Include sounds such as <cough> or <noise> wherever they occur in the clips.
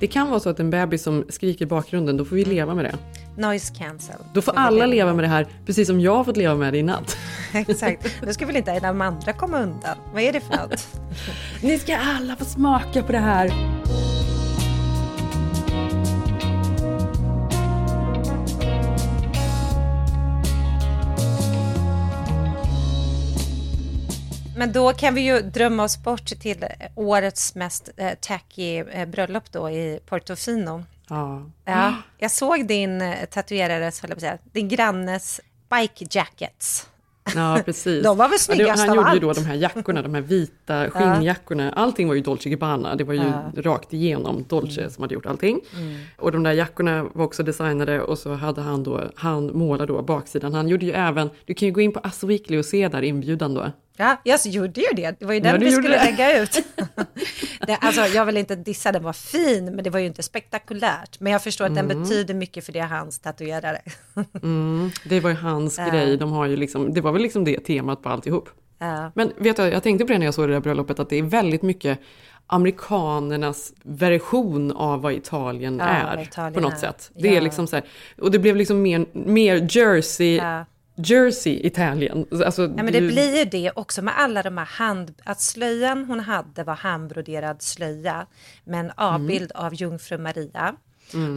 Det kan vara så att en bebis som skriker i bakgrunden, då får vi leva med det. Noise cancel. Då får alla leva med det här, precis som jag har fått leva med det i natt. <laughs> Exakt. Nu ska väl inte en av de andra komma undan? Vad är det för något? <laughs> Ni ska alla få smaka på det här. Men då kan vi ju drömma oss bort till årets mest eh, tacky eh, bröllop då i Portofino. Ja. Ja, jag såg din eh, tatuerares, höll jag på att säga, din grannes bike jackets. Ja, <laughs> precis. De var väl Ja, det- snyggast Han gjorde ju allt. då de här jackorna, de här vita skinnjackorna. Allting var ju Dolce Gabbana, det var ju rakt igenom Dolce som hade gjort allting. Och de där jackorna var också designade och så hade han då, han målade då baksidan. Han gjorde ju även, du kan ju gå in på Us Weekly och se där inbjudan då. Ja, jag gjorde ju det. Det var ju Ja, den du vi skulle det. lägga ut. <laughs> det, alltså, jag vill inte dissa, den var fin, men det var ju inte spektakulärt. Men jag förstår att Mm. den betyder mycket för det hans tatuerare. <laughs> Det var ju hans grej, de har ju liksom, det var väl liksom det temat på alltihop. Ja. Men vet du, jag tänkte på det när jag såg det där bröllopet, att det är väldigt mycket amerikanernas version av vad Italien Ja, är. Italien på något är. sätt. Det är Ja. liksom så här, och det blev liksom mer, mer Jersey, Ja. Jersey Italien. Alltså, Ja, men det blir ju det också med alla de här hand... Att slöjan hon hade var handbroderad slöja med en avbild av jungfru Maria.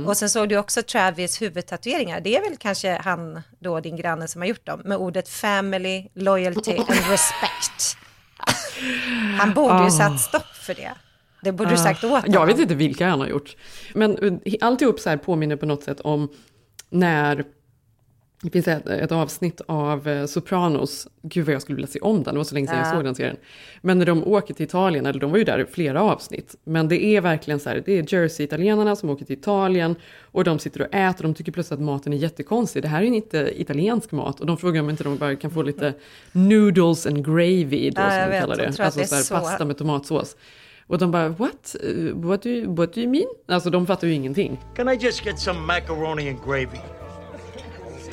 Och sen såg du också Travis huvudtatueringar. Det är väl kanske han då, din granne, som har gjort dem. Med ordet family, loyalty <laughs> and respect. Han borde ju satt stopp för det. Det borde du sagt åt Jag vet honom. inte vilka han har gjort. Men eh, alltihop så här påminner på något sätt om när det finns ett, ett avsnitt av eh, Sopranos, gud vad jag skulle vilja se om den, det var så länge sedan jag Ja. såg den serien. Men när de åker till Italien, eller de var ju där i flera avsnitt, men det är verkligen så här, det är Jersey-italienarna som åker till Italien och de sitter och äter, de tycker plötsligt att maten är jättekonstig. Det här är ju inte italiensk mat och de frågar om inte de bara kan få lite noodles and gravy då Ja, som jag de kallar de det. Alltså det så här, så. pasta med tomatsås. Och de bara, what? Uh, What do, you, what do you mean? Alltså de fattar ju ingenting. Can I just get some macaroni and gravy?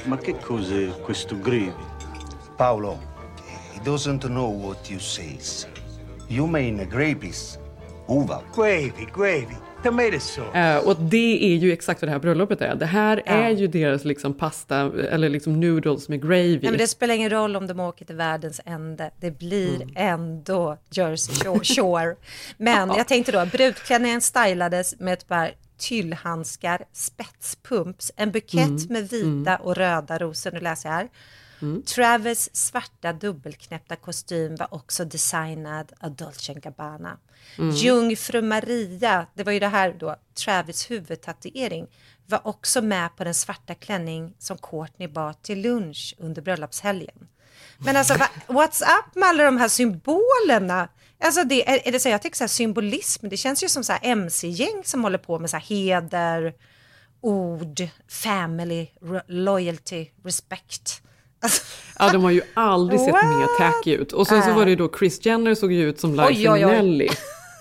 Ma che cos'è questo gravy? Paolo, he doesn't know what you says. You mean grapes, uva. Gravy, gravy, tomato sauce. Eh, och det är ju exakt vad det här bröllopet är. Det här är ju deras liksom pasta, eller liksom noodles med gravy. Nej, men det spelar ingen roll om de åker till världens ände. Det blir Mm. ändå Jersey Shore. <laughs> Shore. Men jag tänkte då, brudklänningen stylades med ett par tyllhandskar, spetspumps, en bukett Mm. med vita och röda rosor. Nu läser jag här. Travis svarta dubbelknäppta kostym var också designad av Dolce Gabbana. Mm. Jungfru Maria, det var ju det här då, Travis huvudtatuering, var också med på den svarta klänning som Courtney bar till lunch under bröllopshelgen. Men alltså, va, <laughs> what's up med alla de här symbolerna? Alltså det, är, är det så, jag tycker så här, symbolism, det känns ju som så här MC-gäng som håller på med så här heder, ord, family, loyalty, respect. Alltså, Ja, de har ju aldrig sett What? mer tacky ut. Och sen så var det ju då Chris Jenner såg ju ut som Liza oj. Minnelli.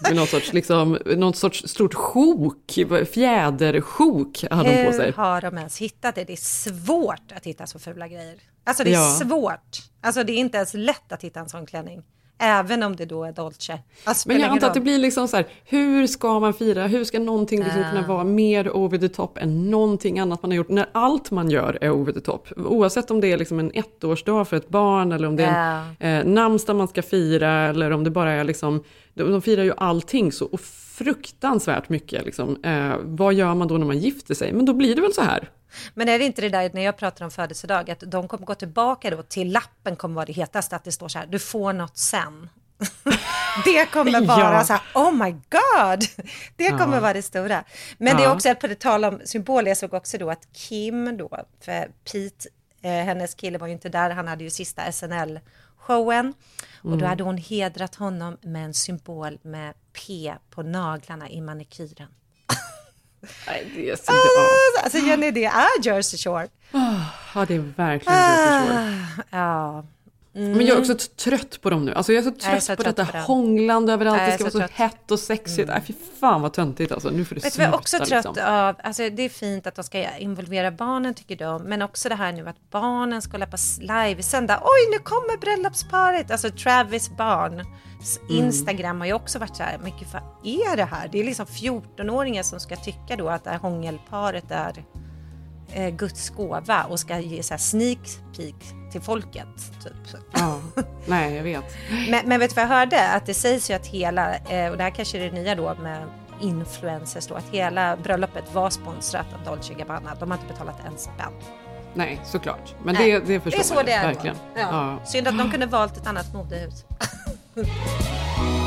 Med någon sorts, liksom, någon sorts stort sjok, fjädersjok hade hon på sig. Hur har de ens hittat det? Det är svårt att hitta så fula grejer. Alltså det är Ja. svårt. Alltså det är inte ens lätt att hitta en sån klänning. Även om det då är Dolce. Alltså, Men jag antar att det blir liksom så här, hur ska man fira, hur ska någonting liksom kunna vara mer over the top än någonting annat man har gjort, när allt man gör är over the top. Oavsett om det är liksom en ettårsdag för ett barn, eller om det är en eh, namnsdag man ska fira, eller om det bara är liksom, de, de firar ju allting så fruktansvärt mycket. Liksom. Eh, vad gör man då när man gifter sig? Men då blir det väl så här. Men är det inte det där när jag pratar om födelsedag, att de kommer gå tillbaka då till lappen kommer vara det hetaste, att det står så här, du får något sen. <laughs> det kommer vara Ja. så här, oh my god, det kommer Ja. vara det stora. Men det är Ja. också, på det tal om symboler, jag såg också då att Kim då, för Pete, eh, hennes kille var ju inte där, han hade ju sista SNL-showen. Och Mm. då hade hon hedrat honom med en symbol med P på naglarna i manikyren. <laughs> Nej, det är så bra. Alltså Jenny, det är Jersey Shore. Ja, det är verkligen Jersey Shore. Ja, Men jag är också t- trött på dem nu. Alltså jag är så trött Jag är så på trött detta på hånglande överallt. Det ska vara så trött. Mm. hett och sexigt. Nej, fy fan vad töntigt alltså. Nu får det Vet sluta jag är också trött liksom. av? Alltså det är fint att de ska involvera barnen tycker de, men också det här nu att barnen ska hålla på livesända. Oj, nu kommer bröllopsparet! Alltså Travis barn. Mm. Instagram har ju också varit så här, men gud vad är det här? Det är liksom 14-åringar som ska tycka då att det här hångelparet är eh, Guds gåva och ska ge så här sneak peek till folket. Typ. Ja, nej jag vet. Men, men vet du vad jag hörde? Att det sägs ju att hela, eh, och det här kanske är det nya då med influencers då, att hela bröllopet var sponsrat av Dolce Gabbana. De har inte betalat en spänn. Nej, såklart. Men Nej, det, det förstår det är så ju, det är. verkligen. Ja. Ja. Synd att de kunde valt ett annat modehus. <laughs>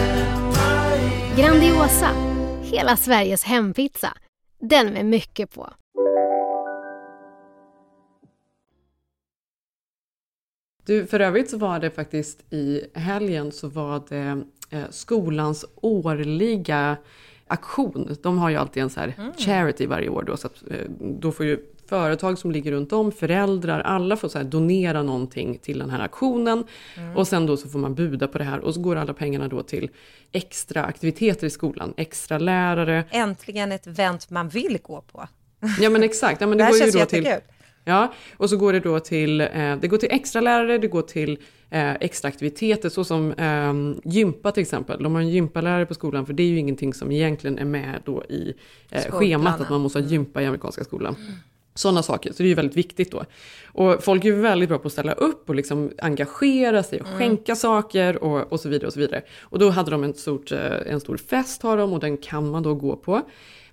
Grandiosa, hela Sveriges hempizza. Den med mycket på. Du, för övrigt så var det faktiskt i helgen så var det eh, skolans årliga aktion. De har ju alltid en så här charity varje år då, så att eh, då får ju företag som ligger runt om, föräldrar, alla får så donera någonting till den här aktionen. Och sen då så får man buda på det här och så går alla pengarna då till extra aktiviteter i skolan, extra lärare. Äntligen ett event man vill gå på. Ja men exakt, ja, men det, Det här går ju känns då till jättekul. Ja, och så går det då till, eh, det går till extra lärare, det går till eh, extra aktiviteter såsom eh, gympa till exempel. De har en gympalärare på skolan för det är ju ingenting som egentligen är med då i eh, schemat att man måste ha gympa i amerikanska skolan. Sådana saker, så det är ju väldigt viktigt då. Och folk är ju väldigt bra på att ställa upp och liksom engagera sig och skänka saker och, och så vidare. Och så vidare. Och då hade de en, stort, eh, en stor fest har de och den kan man då gå på.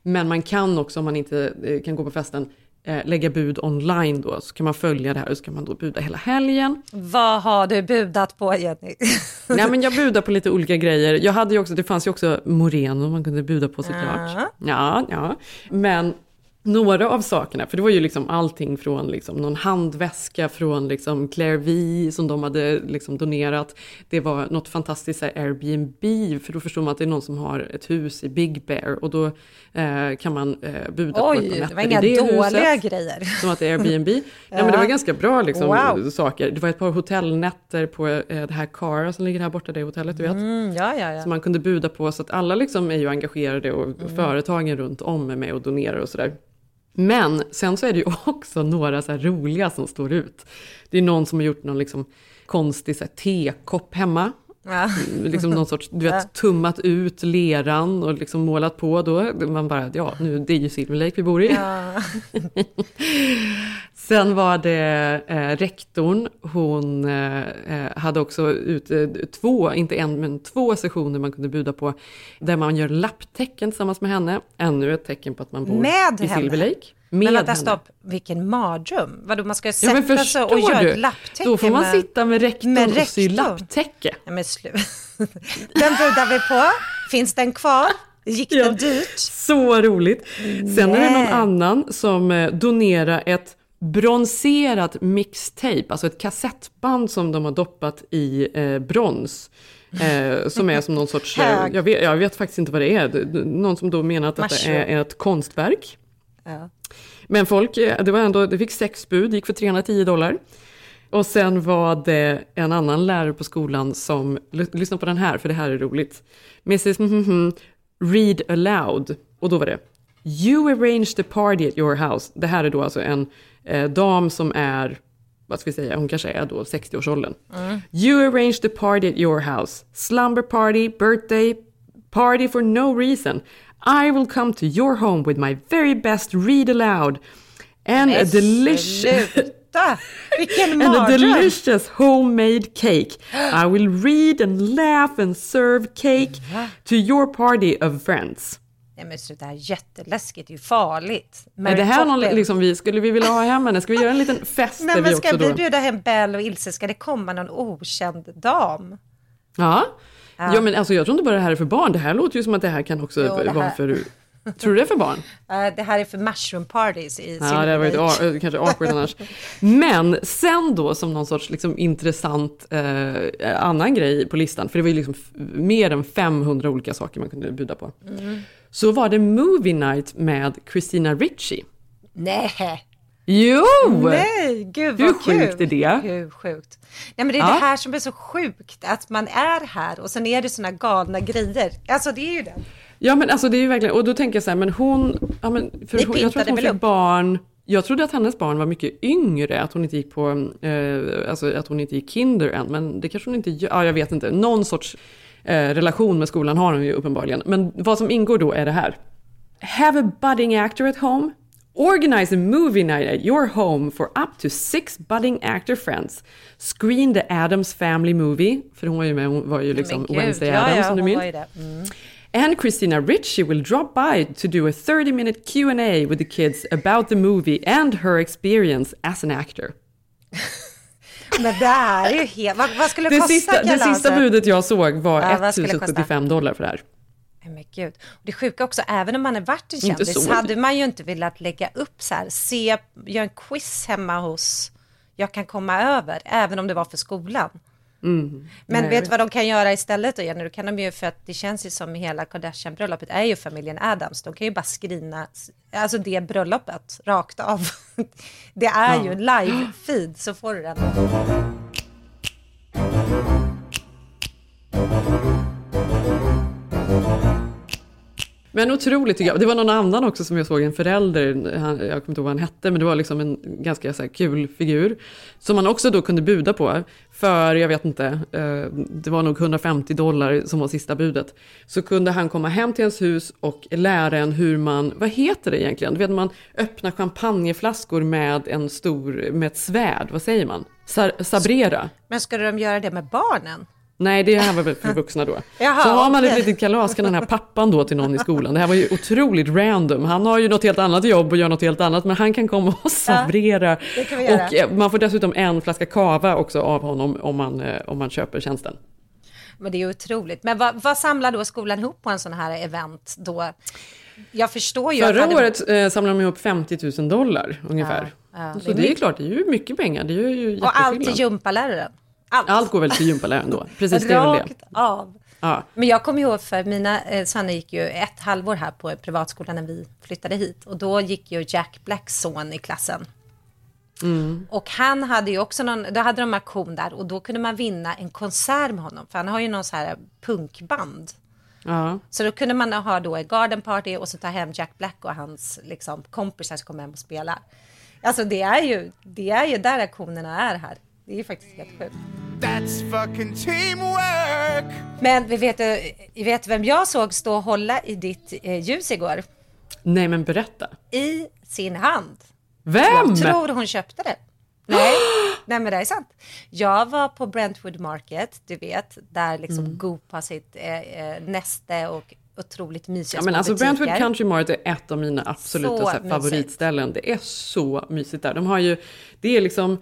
Men man kan också om man inte eh, kan gå på festen eh, lägga bud online då, så kan man följa det här och så kan man då buda hela helgen. Vad har du budat på Jenny? <laughs> Nej men jag budar på lite olika grejer. Jag hade ju också, det fanns ju också Moreno man kunde buda på såklart. Ja. Ja, ja. Men några av sakerna, för det var ju liksom allting från liksom någon handväska från liksom Claire V som de hade liksom donerat. Det var något fantastiskt här Airbnb, för då förstår man att det är någon som har ett hus i Big Bear och då eh, kan man eh, buda på Oj, ett par det var nätter inga i det dåliga huset. grejer. Som att det är Airbnb. <laughs> ja. men det var ganska bra liksom, Wow. saker. Det var ett par hotellnätter på eh, det här Cara som ligger här borta, det hotellet du vet. Mm, ja, ja, ja. Som man kunde buda på. Så att alla liksom är ju engagerade och företagen runt om är med och donerar och sådär. Men sen så är det ju <laughs> också några så här roliga som står ut. Det är någon som har gjort någon liksom konstig så här tekopp hemma. Ja. Liksom någon sorts, du vet, tummat ut leran och liksom målat på då. Man bara, ja, nu, det är ju Silver Lake vi bor i. Ja. <laughs> Sen var det eh, rektorn, hon eh, eh, hade också ut, eh, två, inte en men två sessioner man kunde buda på. Där man gör lapptecken tillsammans med henne. Ännu ett tecken på att man bor Med i henne? Silver Lake. Men vänta, stopp. Vilken mardröm. Vadå, man ska Ja sätta men sig och göra ett lapptäcke Då får man med... sitta med rektorn med och sy rektorn. lapptäcke. Ja, men slu... <laughs> Den budar vi på. Finns den kvar? Gick den dyrt? Så roligt. Sen är det någon Nej. annan som eh, donerar ett bronserat mixtape, alltså ett kassettband som de har doppat i eh, brons. Eh, som är som någon sorts, eh, jag, vet, jag vet faktiskt inte vad det är, Det- någon som då menar att Mushroom. är ett konstverk. Ja. Men folk, eh, det var ändå, det fick sex bud, gick för 310 dollar. Och sen var det en annan lärare på skolan som, ly- lyssna på den här för det här är roligt. Mrs mhm, read aloud. Och då var det You arranged the party at your house. Det här är då alltså en eh, dam som är, vad ska vi säga, hon kanske är då 60-årsåldern. Mm. You arranged the party at your house. Slumber party, birthday, party for no reason. I will come to your home with my very best read aloud. And a Men delicious... Sluta! Vilken <laughs> And a delicious homemade cake. I will read and laugh and serve cake to your party of friends. Nej men sluta, det här är jätteläskigt, det är ju farligt. är det här någon, liksom, vi, skulle vi vilja ha hem henne? Ska vi göra en liten <laughs> fest Nej vi men ska vi då... bjuda hem Belle och Ilse, ska det komma någon okänd dam? Ja. Ja. ja, men alltså jag tror inte bara det här är för barn. Det här låter ju som att det här kan också Jo, det vara här- för... Tror du det är för barn? <laughs> Eh, det här är för mushroom parties i Ja, det har varit eh, kanske awkward annars. Men sen då som någon sorts liksom intressant eh, annan grej på listan, för det var ju liksom mer än 500 olika saker man kunde bjuda på. Mm. Så var det Movie Night med Christina Ricci. Nej! Jo! Nej, gud vad Hur kul! sjukt är det? Hur sjukt? Nej men det är Ja. det här som är så sjukt, att man är här och sen är det såna galna grejer. Alltså det är ju det. Ja men alltså det är ju verkligen, och då tänker jag så här, men hon, ja, men för hon jag tror att hon fick upp? barn, jag trodde att hennes barn var mycket yngre, att hon inte gick på, eh, alltså att hon inte gick kinder än, men det kanske hon inte gör, ja jag vet inte, någon sorts eh, relation med skolan har hon ju uppenbarligen. Men vad som ingår då är det här. Have a budding actor at home. Organize a movie night at your home for up to six budding actor friends. Screen the Adams Family Movie, för hon var ju med, hon var ju liksom Men Wednesday ja, Addams ja, som du hon minns. Mm. And Christina Ricci will drop by to do a 30 minute Q&A with the kids about the movie and her experience as an actor. <laughs> Men det är ju helt... Vad, vad skulle det kosta sista, det sista budet jag såg var Ja, vad skulle det kosta? 1075 dollar för det här. Men gud. Och det sjuka också, även om man är varit en kändis så. hade man ju inte velat lägga upp så här, se, göra en quiz hemma hos, jag kan komma över, även om det var för skolan. Mm. Men Nej, vet du vad de kan göra istället då, Jenny? Då kan de ju, för att det känns ju som hela Kardashian-bröllopet är ju familjen Adams. De kan ju bara skrina, alltså det bröllopet, rakt av. <laughs> Det är Ja. ju live-feed, så får du den. Men otroligt tycker jag. Det var någon annan också som jag såg, en förälder, han, jag kommer inte ihåg vad han hette, men det var liksom en ganska så här, kul figur. Som man också då kunde buda på, för jag vet inte, eh, det var nog 150 dollar som var sista budet. Så kunde han komma hem till ens hus och lära en hur man, vad heter det egentligen? Du vet man öppnar champagneflaskor med en stor, med ett svärd, vad säger man? Sa, sabrera. Men ska de göra det med barnen? Nej, det här var väl för vuxna då. <laughs> Jaha, så har man ett litet kalas kan den här pappan då till någon i skolan. Det här var ju otroligt random. Han har ju något helt annat jobb och gör något helt annat, men han kan komma och sabrera. göra. och eh, man får dessutom en flaska kava också av honom om man, eh, om man köper tjänsten. Men det är otroligt. Men vad, vad samlar då skolan ihop på en sån här event då? Jag förstår ju Förra hade- året eh, samlade de ihop 50 000 dollar ungefär. Ja, ja, så det är det är klart, det är ju mycket pengar. Det är ju Och allt till gympaläraren. Allt. Allt går väl till gympaläraren då. <laughs> Precis, det är väl det. Av. Ja. Men jag kommer ihåg för mina eh, söner gick ju ett halvår här på privatskolan när vi flyttade hit. Och då gick ju Jack Blacks son i klassen. Mm. Och han hade ju också någon, då hade de auktion där och då kunde man vinna en konsert med honom. För han har ju någon så här punkband. Ja. Så då kunde man ha då ett garden party och så ta hem Jack Black och hans liksom, kompisar som kommer hem och spelar. Alltså det är ju, det är ju där auktionerna är här. Det är faktiskt helt sjukt. That's fucking teamwork! Men vi vet, eh, vi vet vem jag såg stå och hålla i ditt eh, ljus igår? Nej, men berätta. I sin hand. Vem? Jag tror hon köpte det. Nej, <gasps> nej men det är sant. Jag var på Brentwood Market, du vet, där liksom Mm. Goop har sitt eh, eh, näste och otroligt mysiga Ja, men alltså butiker. Brentwood Country Mart är ett av mina absoluta Så så här, favoritställen. Det är så mysigt där. De har ju, det är liksom,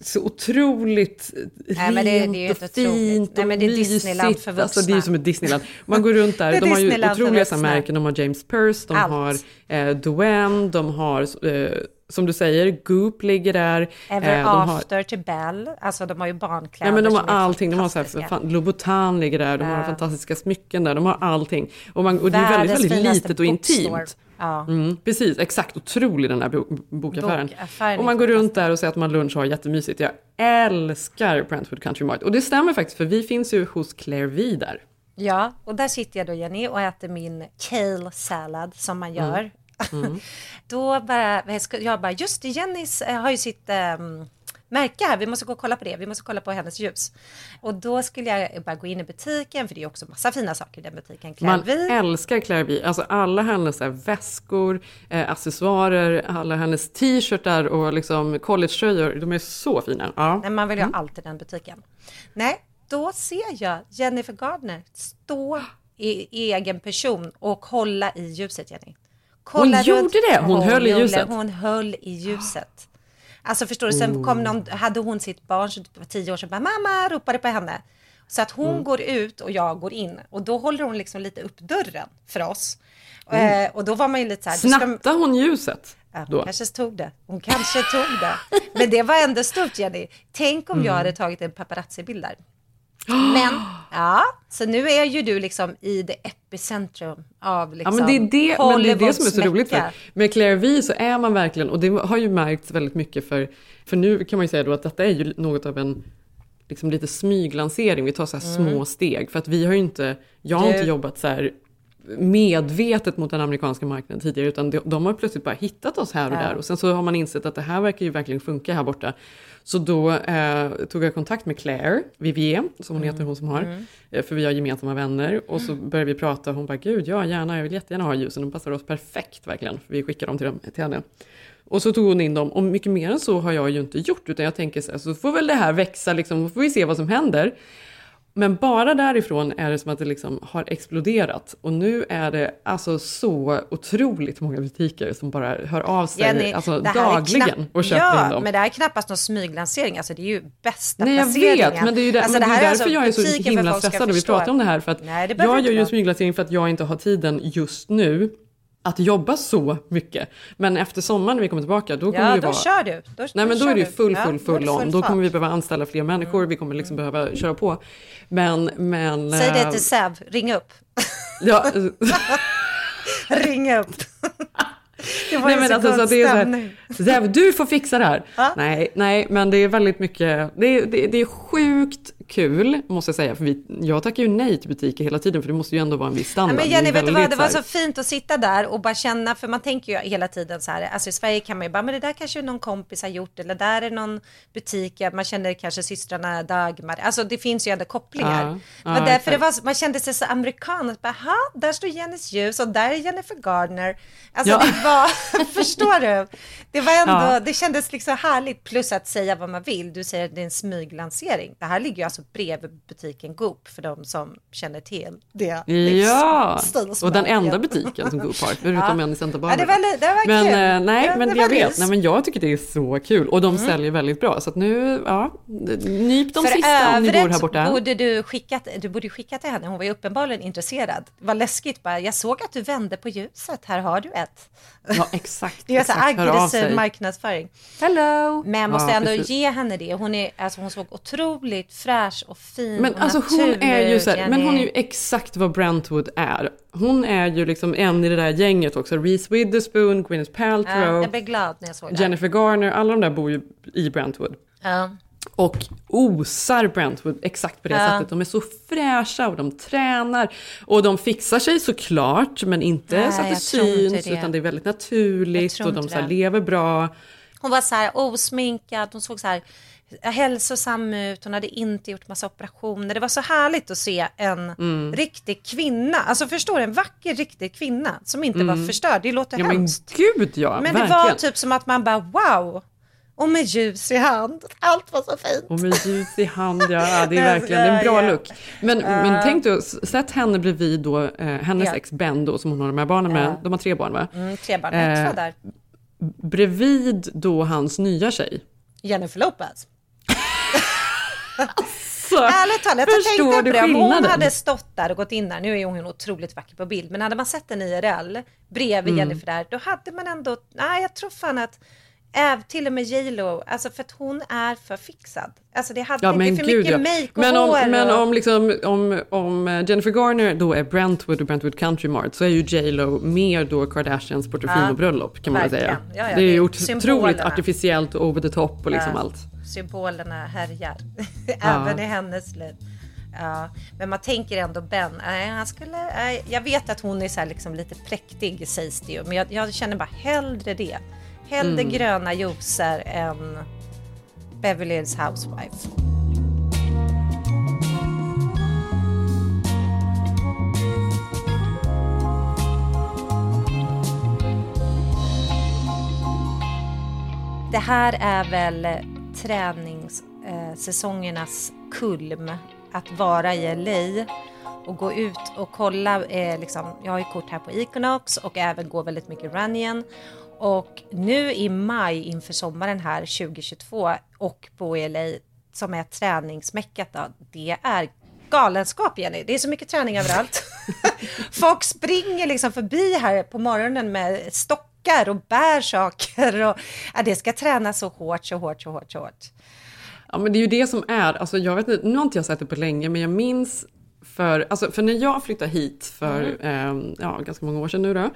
så otroligt Nej, men det- det är ju rent inte och fint. Nej, och men det är mysigt. Alltså, det är ju som ett Disneyland. Man går runt där, <laughs> är de har ju otroliga märken. De har James Purse, de Allt. har eh, Duane, de har, eh, som du säger, Goop ligger där. Ever eh, de har, After till Belle, alltså de har ju barnkläder Ja men de har som är allting, de har så här, fan, Louboutin ligger där, de har Ja. fantastiska smycken där, de har allting. Och, man, och det är väldigt, väldigt litet och intimt. Ja. Mm, precis, exakt. Otrolig den här bo- bokaffären. Bokaffären och man går runt där och säger att man lunch och har jättemysigt. Jag älskar Brentwood Country Mart. Och det stämmer faktiskt, för vi finns ju hos Claire V där. Ja, och där sitter jag då Jenny och äter min kale salad som man gör. Mm. <laughs> då bara, jag bara, just det, Jennys eh, har ju sitt um, märke här, vi måste gå och kolla på det, vi måste kolla på hennes ljus. Och då skulle jag bara gå in i butiken, för det är också massa fina saker i den butiken. Claire Man älskar Claire V. Alltså alla hennes väskor, eh, accessoarer, alla hennes t-shirtar och liksom collegetröjor. De är så fina. Ja. Nej, man vill ju Mm. ha allt i den butiken. Nej, då ser jag Jennifer Gardner stå i egen person och hålla i ljuset, Jenny. Hon gjorde det? Hon höll i ljuset? Hon höll i ljuset. Alltså förstår du, sen Oh. kom någon, hade hon sitt barn som var tio år sedan, bara mamma ropade på henne. Så att hon Mm. går ut och jag går in och då håller hon liksom lite upp dörren för oss. Mm. Eh, och då var man ju lite så här. du ska- Snattade hon ljuset? Ja, hon Då? kanske tog det. Hon kanske tog det. Men det var ändå stort Jenny. Tänk om jag Mm. hade tagit en paparazzi-bild där. Men, <gasps> ja, så nu är ju du liksom i det epicentrum av liksom Ja, men det är det, men det, är det som är så roligt. För, med Claire V så är man verkligen, och det har ju märkts väldigt mycket för, för nu kan man ju säga då att detta är ju något av en liksom lite smyglansering, vi tar så här Mm. små steg. För att vi har ju inte, jag har Du- inte jobbat så här medvetet mot den amerikanska marknaden tidigare, utan de, de har plötsligt bara hittat oss här och Ja. där. Och sen så har man insett att det här verkar ju verkligen funka här borta. Så då eh, tog jag kontakt med Claire Vivier, som hon heter, hon som har. Mm. Eh, För vi har gemensamma vänner. Och så började vi prata och hon bara, gud ja gärna, jag vill jättegärna ha ljusen, de passar oss perfekt verkligen. För vi skickar dem till, dem, till henne. Och så tog hon in dem, och mycket mer än så har jag ju inte gjort, utan jag tänker så här, så får väl det här växa, liksom, får vi se vad som händer. Men bara därifrån är det som att det liksom har exploderat. Och nu är det alltså så otroligt många butiker som bara hör av sig Jenny, alltså, dagligen och köper ja, in dem. men det här är knappast någon smyglansering, alltså det är ju bästa Nej jag vet, men det är ju där, Alltså, det är därför alltså jag är så himla stressad vi pratar om det här. För att Nej, det jag gör ju en smyglansering för att jag inte har tiden just nu att jobba så mycket. Men efter sommaren när vi kommer tillbaka då kommer Ja, det då vara... kör du. Då- Nej då men då kör är det ju full, Ja, full, då full det on. Då kommer vi behöva anställa fler människor, vi kommer liksom behöva köra på. Men, men... Säg det eh, till Säv, ring upp. Ja, <laughs> ring upp. <laughs> Det var nej men så alltså så det är så här, Zev, du får fixa det här. Nej, nej, men det är väldigt mycket, det är, det, det är sjukt kul måste jag säga, för vi, jag tackar ju nej till butiker hela tiden för det måste ju ändå vara en viss standard. men Jenny, vet du vad, det var så fint att sitta där och bara känna, för man tänker ju hela tiden så här, alltså i Sverige kan man ju bara, men det där kanske någon kompis har gjort, eller där är någon butik, man känner kanske systrarna Dagmar, alltså det finns ju ändå kopplingar. Ja, men ja, därför det var, man kände sig så amerikan, att bara, ha, där står Jennys ljus och där är Jennifer Gardner. Alltså Ja. det var, <laughs> förstår du? Det var ändå, det kändes liksom härligt, plus att säga vad man vill, du säger att det är en smyglansering. Det här ligger ju alltså bredvid butiken Goop, för de som känner till det. Ja, och den enda butiken som Goop har, förutom en i Santa Barbara. Ja, det var, det var men kul. eh, nej, men det jag var vet, nej, men jag tycker det är så kul och de Mm. säljer väldigt bra så att nu, ja, nyp de För sista om ni bor här övrigt borta. borde du skickat, du borde skicka till henne, hon var ju uppenbarligen intresserad. Det var läskigt bara, jag såg att du vände på ljuset, här har du ett. Ja, exakt. Det är exakt, aggressiv marknadsföring. Hello! Men jag måste Ja, ändå precis. ge henne det. Hon, är, alltså, hon såg otroligt fräsch och fin Men och alltså hon är ju så här, men hon är ju exakt vad Brentwood är. Hon är ju liksom en i det där gänget också. Reese Witherspoon, Gwyneth Ja, Paltrow, jag blev glad när jag såg det. Jennifer Garner, alla de där bor ju i Brentwood. Ja. Och osar Brentwood exakt på det Ja. sättet. De är så fräscha och de tränar. Och de fixar sig såklart, men inte Nej, så att det syns. det. Utan det är väldigt naturligt och de så här lever bra. Hon var så här osminkad, hon såg så här hälsosam ut, hon hade inte gjort massa operationer. Det var så härligt att se en Mm. riktig kvinna, alltså förstår du, en vacker riktig kvinna som inte var Mm. förstörd. Det låter Ja men hemskt. gud ja, Men det var typ som att man bara wow, och med ljus i hand. Allt var så fint. Och med ljus i hand, ja, det är <laughs> verkligen det är en bra look. Men, Ja. men tänk du, sätt henne bredvid då, eh, hennes Ja. ex Ben då, som hon har de här barnen med. Ja. De har tre barn va? Mm, tre barn, Eh, två där. Bredvid då hans nya tjej. Jennifer Lopez. Så, Ärligt talat, jag tänkte på det. Om hon hade stått där och gått in där, nu är hon otroligt vacker på bild, men hade man sett en IRL bredvid Mm. Jennifer där, då hade man ändå, nej jag tror fan att Äv, till och med J Lo, alltså för att hon är för fixad. Alltså det, hade, Ja det är för gud mycket ja. make och Men, om, hår. men och... om, liksom, om, om eh, Jennifer Garner då är Brentwood och Brentwood Country Mart så är ju J Lo mer då Kardashians Portofino-bröllop kan man väl säga. Ja, det är ju otroligt symbolerna. artificiellt och over the top och liksom allt. Symbolerna härjar, <laughs> även i hennes liv. Ja, men man tänker ändå Ben, nej, han skulle, nej, jag vet att hon är så liksom lite präktig sägs det ju, men jag, jag känner bara hellre det. Hellre Mm. gröna juicer än Beverly Hills Housewife. Det här är väl träningssäsongernas kulm. Att vara i LA och gå ut och kolla. Eh, liksom, jag har ju kort här på Equinox och även går väldigt mycket Runyon. Och nu i maj inför sommaren här 2022 och på LA som är träningsmäckat då, det är galenskap Jenny. Det är så mycket träning överallt. <laughs> Folk springer liksom förbi här på morgonen med stockar och bär saker. Och, ja, det ska tränas så hårt, så hårt, så hårt, så hårt. Ja men det är ju det som är, alltså jag vet inte, nu har inte jag sett det på länge men jag minns för, alltså för när jag flyttade hit för eh, ja, ganska många år sedan nu då,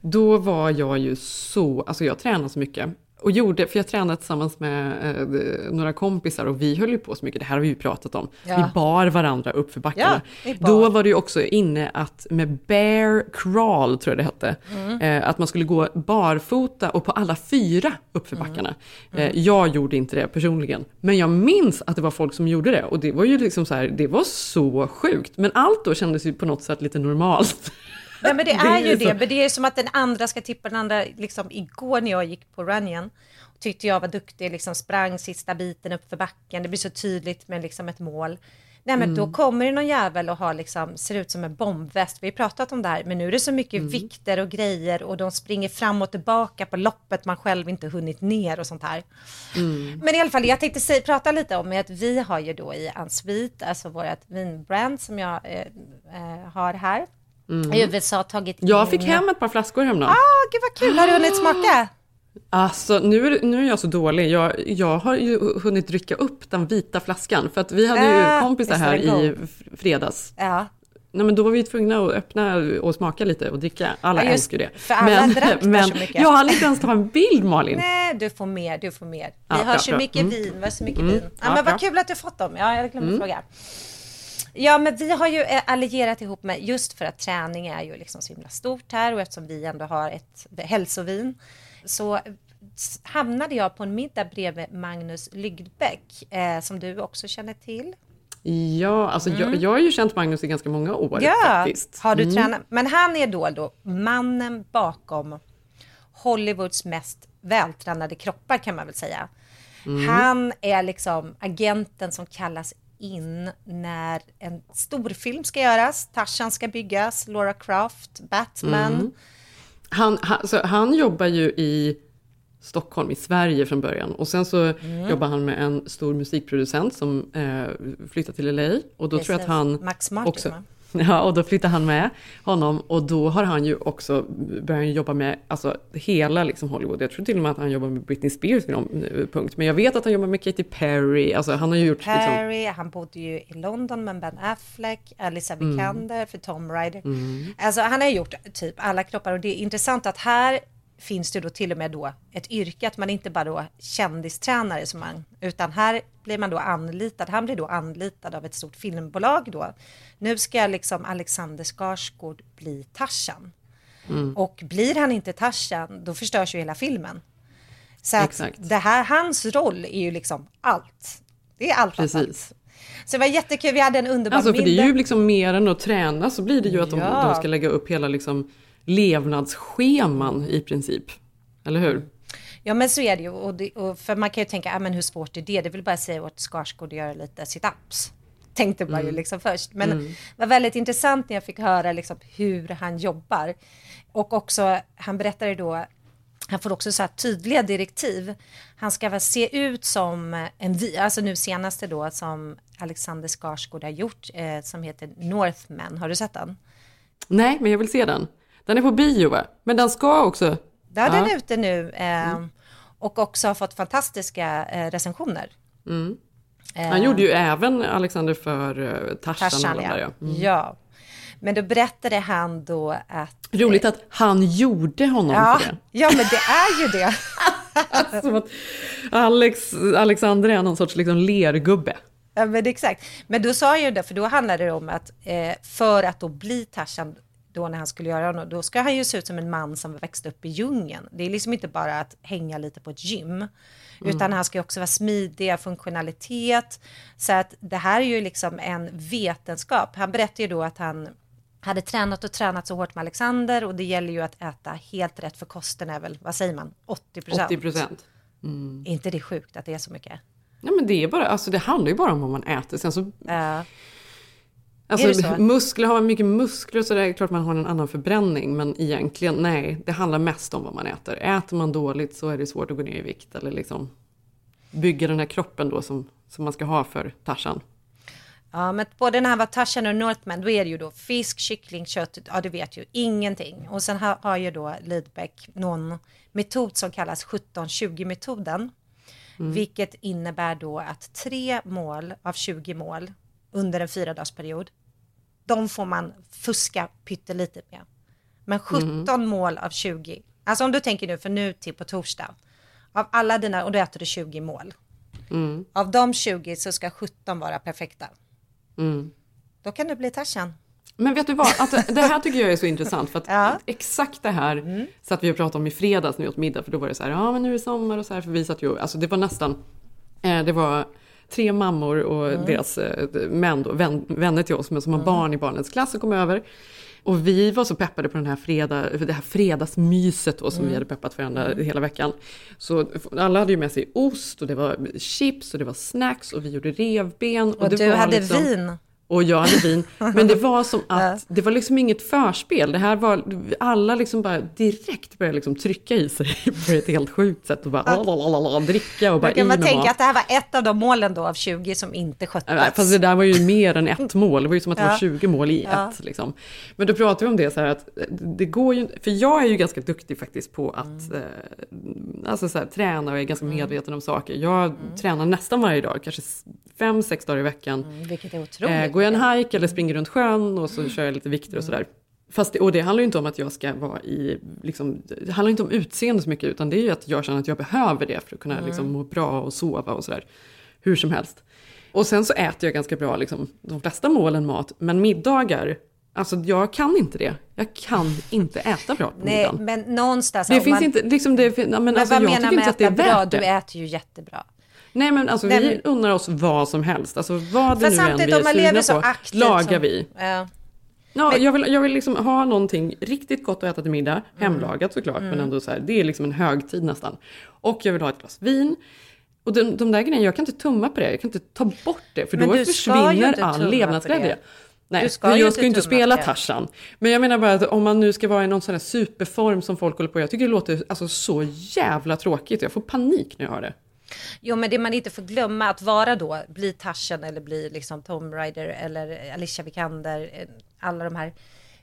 då var jag ju så, alltså jag tränade så mycket. Och gjorde, för jag tränade tillsammans med eh, några kompisar och vi höll ju på så mycket, det här har vi ju pratat om. Ja. Vi bar varandra upp för backarna. Ja. Då var det ju också inne att med bear crawl, tror jag det hette, Mm. eh, att man skulle gå barfota och på alla fyra uppför Mm. backarna. Eh, jag gjorde inte det personligen, men jag minns att det var folk som gjorde det och det var ju liksom så här, det var så sjukt. Men allt då kändes ju på något sätt lite normalt. <laughs> Nej, men det <laughs> Det är ju så. det. Men det är som att den andra ska tippa den andra. Liksom, igår när jag gick på Runyon tyckte jag var duktig, liksom sprang sista biten upp för backen. Det blir så tydligt med liksom ett mål. Nej, men då Mm. kommer det någon jävel och har liksom, ser ut som en bombväst. Vi har pratat om det här, men nu är det så mycket Mm. vikter och grejer och de springer fram och tillbaka på loppet man själv inte hunnit ner och sånt här. Mm. Men i alla fall, jag tänkte säga, prata lite om att vi har ju då i Ansvit, alltså vårt vinbrand som jag eh, eh, har här, Mm. USA tagit Jag fick in- hem ett par flaskor häromdagen. Ah, gud vad kul! Har du hunnit smaka? Alltså nu är, nu är jag så dålig. Jag, jag har ju hunnit dricka upp den vita flaskan. För att vi hade ju Ah, kompisar här i fredags. Ja. Nej men då var vi tvungna att öppna och smaka lite och dricka. Alla Ja, älskar det. för alla drack där men så mycket. jag hann inte ens ta en bild Malin. Nej, du får mer, du får mer. Vi Ja, har bra, så bra. mycket Mm. vin, vi har så mycket Mm. vin. Ja, Ja, men vad kul att du fått dem. Ja, jag glömde Mm. fråga. Ja, men vi har ju eh, allierat ihop med, just för att träning är ju liksom så himla stort här och eftersom vi ändå har ett hälsovin så eh, hamnade jag på en middag bredvid Magnus Lygdbäck som som du också känner till. Ja, alltså jag, Mm. jag har ju känt Magnus i ganska många år Ja, faktiskt. har du Mm. tränat? Men han är då, då mannen bakom Hollywoods mest vältränade kroppar kan man väl säga. Mm. Han är liksom agenten som kallas in när en storfilm ska göras, Tarzan ska byggas, Laura Croft, Batman. Mm. Han, han, så han jobbar ju i Stockholm, i Sverige från början. Och sen så Mm. jobbar han med en stor musikproducent som eh, flyttar till LA. Och då tror jag att Precis. han Max Martin, också... va? <laughs> Ja, och då flyttar han med honom. Och då har han ju också börjat jobba med alltså, hela liksom, Hollywood. Jag tror till och med att han jobbar med Britney Spears vid någon eh, punkt. Men jag vet att han jobbar med Katy Perry. Alltså, han har gjort... Liksom, Perry, han bodde ju i London med Ben Affleck, Alicia Mm. Vikander för Tom Rider. Mm. Alltså han har gjort typ alla kroppar och det är intressant att här finns det då till och med då ett yrke att man inte bara då kändistränare som man, utan här blir man då anlitad, han blir då anlitad av ett stort filmbolag då. Nu ska liksom Alexander Skarsgård bli Tarzan. Mm. Och blir han inte Tarzan, då förstörs ju hela filmen. Så att Exakt. det här, hans roll är ju liksom allt. Det är allt, allt, allt. Precis. Så det var jättekul, vi hade en underbar Alltså för det är middag. ju liksom mer än att träna så blir det ju att de, Ja. de ska lägga upp hela liksom levnadsscheman i princip. Eller hur? Ja men så är det ju. Och det, och för man kan ju tänka, ah, men hur svårt är det? Det vill bara säga åt Skarsgård att göra lite sit-ups. Tänkte man ju Mm. liksom först. Men Mm. det var väldigt intressant när jag fick höra liksom hur han jobbar. Och också, han berättade då han får också så här tydliga direktiv. Han ska väl se ut som en vi, alltså nu senaste då som Alexander Skarsgård har gjort eh, som heter Northman. Har du sett den? Nej, men jag vill se den. Den är på bio va? Men den ska också... Ja, den är ute nu eh, mm. och också har fått fantastiska eh, recensioner. Mm. Han gjorde ju även Alexander för uh, Tarzan. Tarzan ja. Där, ja. Mm. ja. Men då berättade han då att... Roligt att han gjorde honom ja, för det. Ja, men det är ju det. <laughs> Som att Alex, Alexander är någon sorts liksom lergubbe. Ja, men exakt. Men då sa jag ju det, för då handlade det om att eh, för att då bli Tarzan, då när han skulle göra honom, då ska han ju se ut som en man som växt upp i djungeln. Det är liksom inte bara att hänga lite på ett gym, mm. utan han ska ju också vara smidig, funktionalitet. Så att det här är ju liksom en vetenskap. Han berättade ju då att han hade tränat och tränat så hårt med Alexander och det gäller ju att äta helt rätt för kosten är väl, vad säger man, 80 procent? 80 procent. Mm. Är inte det sjukt att det är så mycket? Nej men det är bara, alltså det handlar ju bara om vad man äter. Sen så... Uh, alltså muskler, har man mycket muskler så det är klart man har en annan förbränning. Men egentligen, nej, det handlar mest om vad man äter. Äter man dåligt så är det svårt att gå ner i vikt eller liksom bygga den här kroppen då som, som man ska ha för Tarzan. Ja, men både när han var Tarzan och Northman, då är det ju då fisk, kyckling, kött, ja du vet ju ingenting. Och sen har, har ju då Lidbeck någon metod som kallas 17-20-metoden. Mm. Vilket innebär då att tre mål av 20 mål under en fyra dagars period, de får man fuska pyttelite med. Men 17 mm. mål av 20, alltså om du tänker nu för nu till på torsdag, av alla dina, och då äter du 20 mål. Mm. Av de 20 så ska 17 vara perfekta. Mm. Då kan du bli Tarzan. Men vet du vad, att det här tycker jag är så intressant för att <laughs> ja. exakt det här mm. satt vi och pratade om i fredags när vi åt middag för då var det så här, ja men nu är det sommar och så här för vi satt ju, alltså det var nästan, eh, det var tre mammor och mm. deras eh, män då, vän, vänner till oss men som har mm. barn i barnens klass och kom över. Och vi var så peppade på den här fredag, det här fredagsmyset då, som mm. vi hade peppat för varandra hela veckan. Så alla hade ju med sig ost och det var chips och det var snacks och vi gjorde revben. Och, och du hade liksom, vin och jag hade vin. Men det var som <laughs> att, det var liksom inget förspel. Det här var, alla liksom bara direkt började liksom trycka i sig <laughs> på ett helt sjukt sätt och bara lalalala, dricka och bara kan i man med tänka att det här var ett av de målen då av 20 som inte sköttes. Fast det där var ju mer än ett <laughs> mål. Det var ju som att det var Ja. 20 mål i Ja. ett. Liksom. Men då pratade vi om det så här att det går ju För jag är ju ganska duktig faktiskt på att eh, alltså så här, träna och är ganska medveten om saker. Jag tränar nästan varje dag, kanske fem, sex dagar i veckan. Vilket är otroligt. Går jag en hike eller springer runt sjön och så kör jag lite vikter och sådär. Fast det, och det handlar ju inte om att jag ska vara i, liksom, det handlar inte om utseende så mycket utan det är ju att jag känner att jag behöver det för att kunna Mm. liksom, må bra och sova och sådär. Hur som helst. Och sen så äter jag ganska bra, liksom, de flesta målen mat, men middagar, alltså jag kan inte det. Jag kan inte äta bra på Nej, middagen. men någonstans... Det finns man, inte, liksom det, men, men alltså, vad jag menar med att äta bra? Du äter ju jättebra. Nej men alltså Nej, vi unnar oss vad som helst, alltså vad det nu än vi är sugna så på, aktivt lagar som- vi. Ja. Ja, Men- jag vill, jag vill liksom ha någonting riktigt gott att äta till middag, hemlagat såklart, men Mm. ändå så här, det är liksom en högtid nästan. Och jag vill ha ett glas vin. Och de, de där grejerna, jag kan inte tumma på det, jag kan inte ta bort det, för Men då försvinner all levnadsglädje. Nej, Du ska jag ska ju inte spela. Tarzan. Men jag menar bara att om man nu ska vara i någon sån här superform som folk håller på, jag tycker det låter alltså, så jävla tråkigt, jag får panik när jag hör det. Jo, men det man inte får glömma att vara då, bli Tarzan eller bli liksom Tom Rider eller Alicia Vikander, eh, alla de här.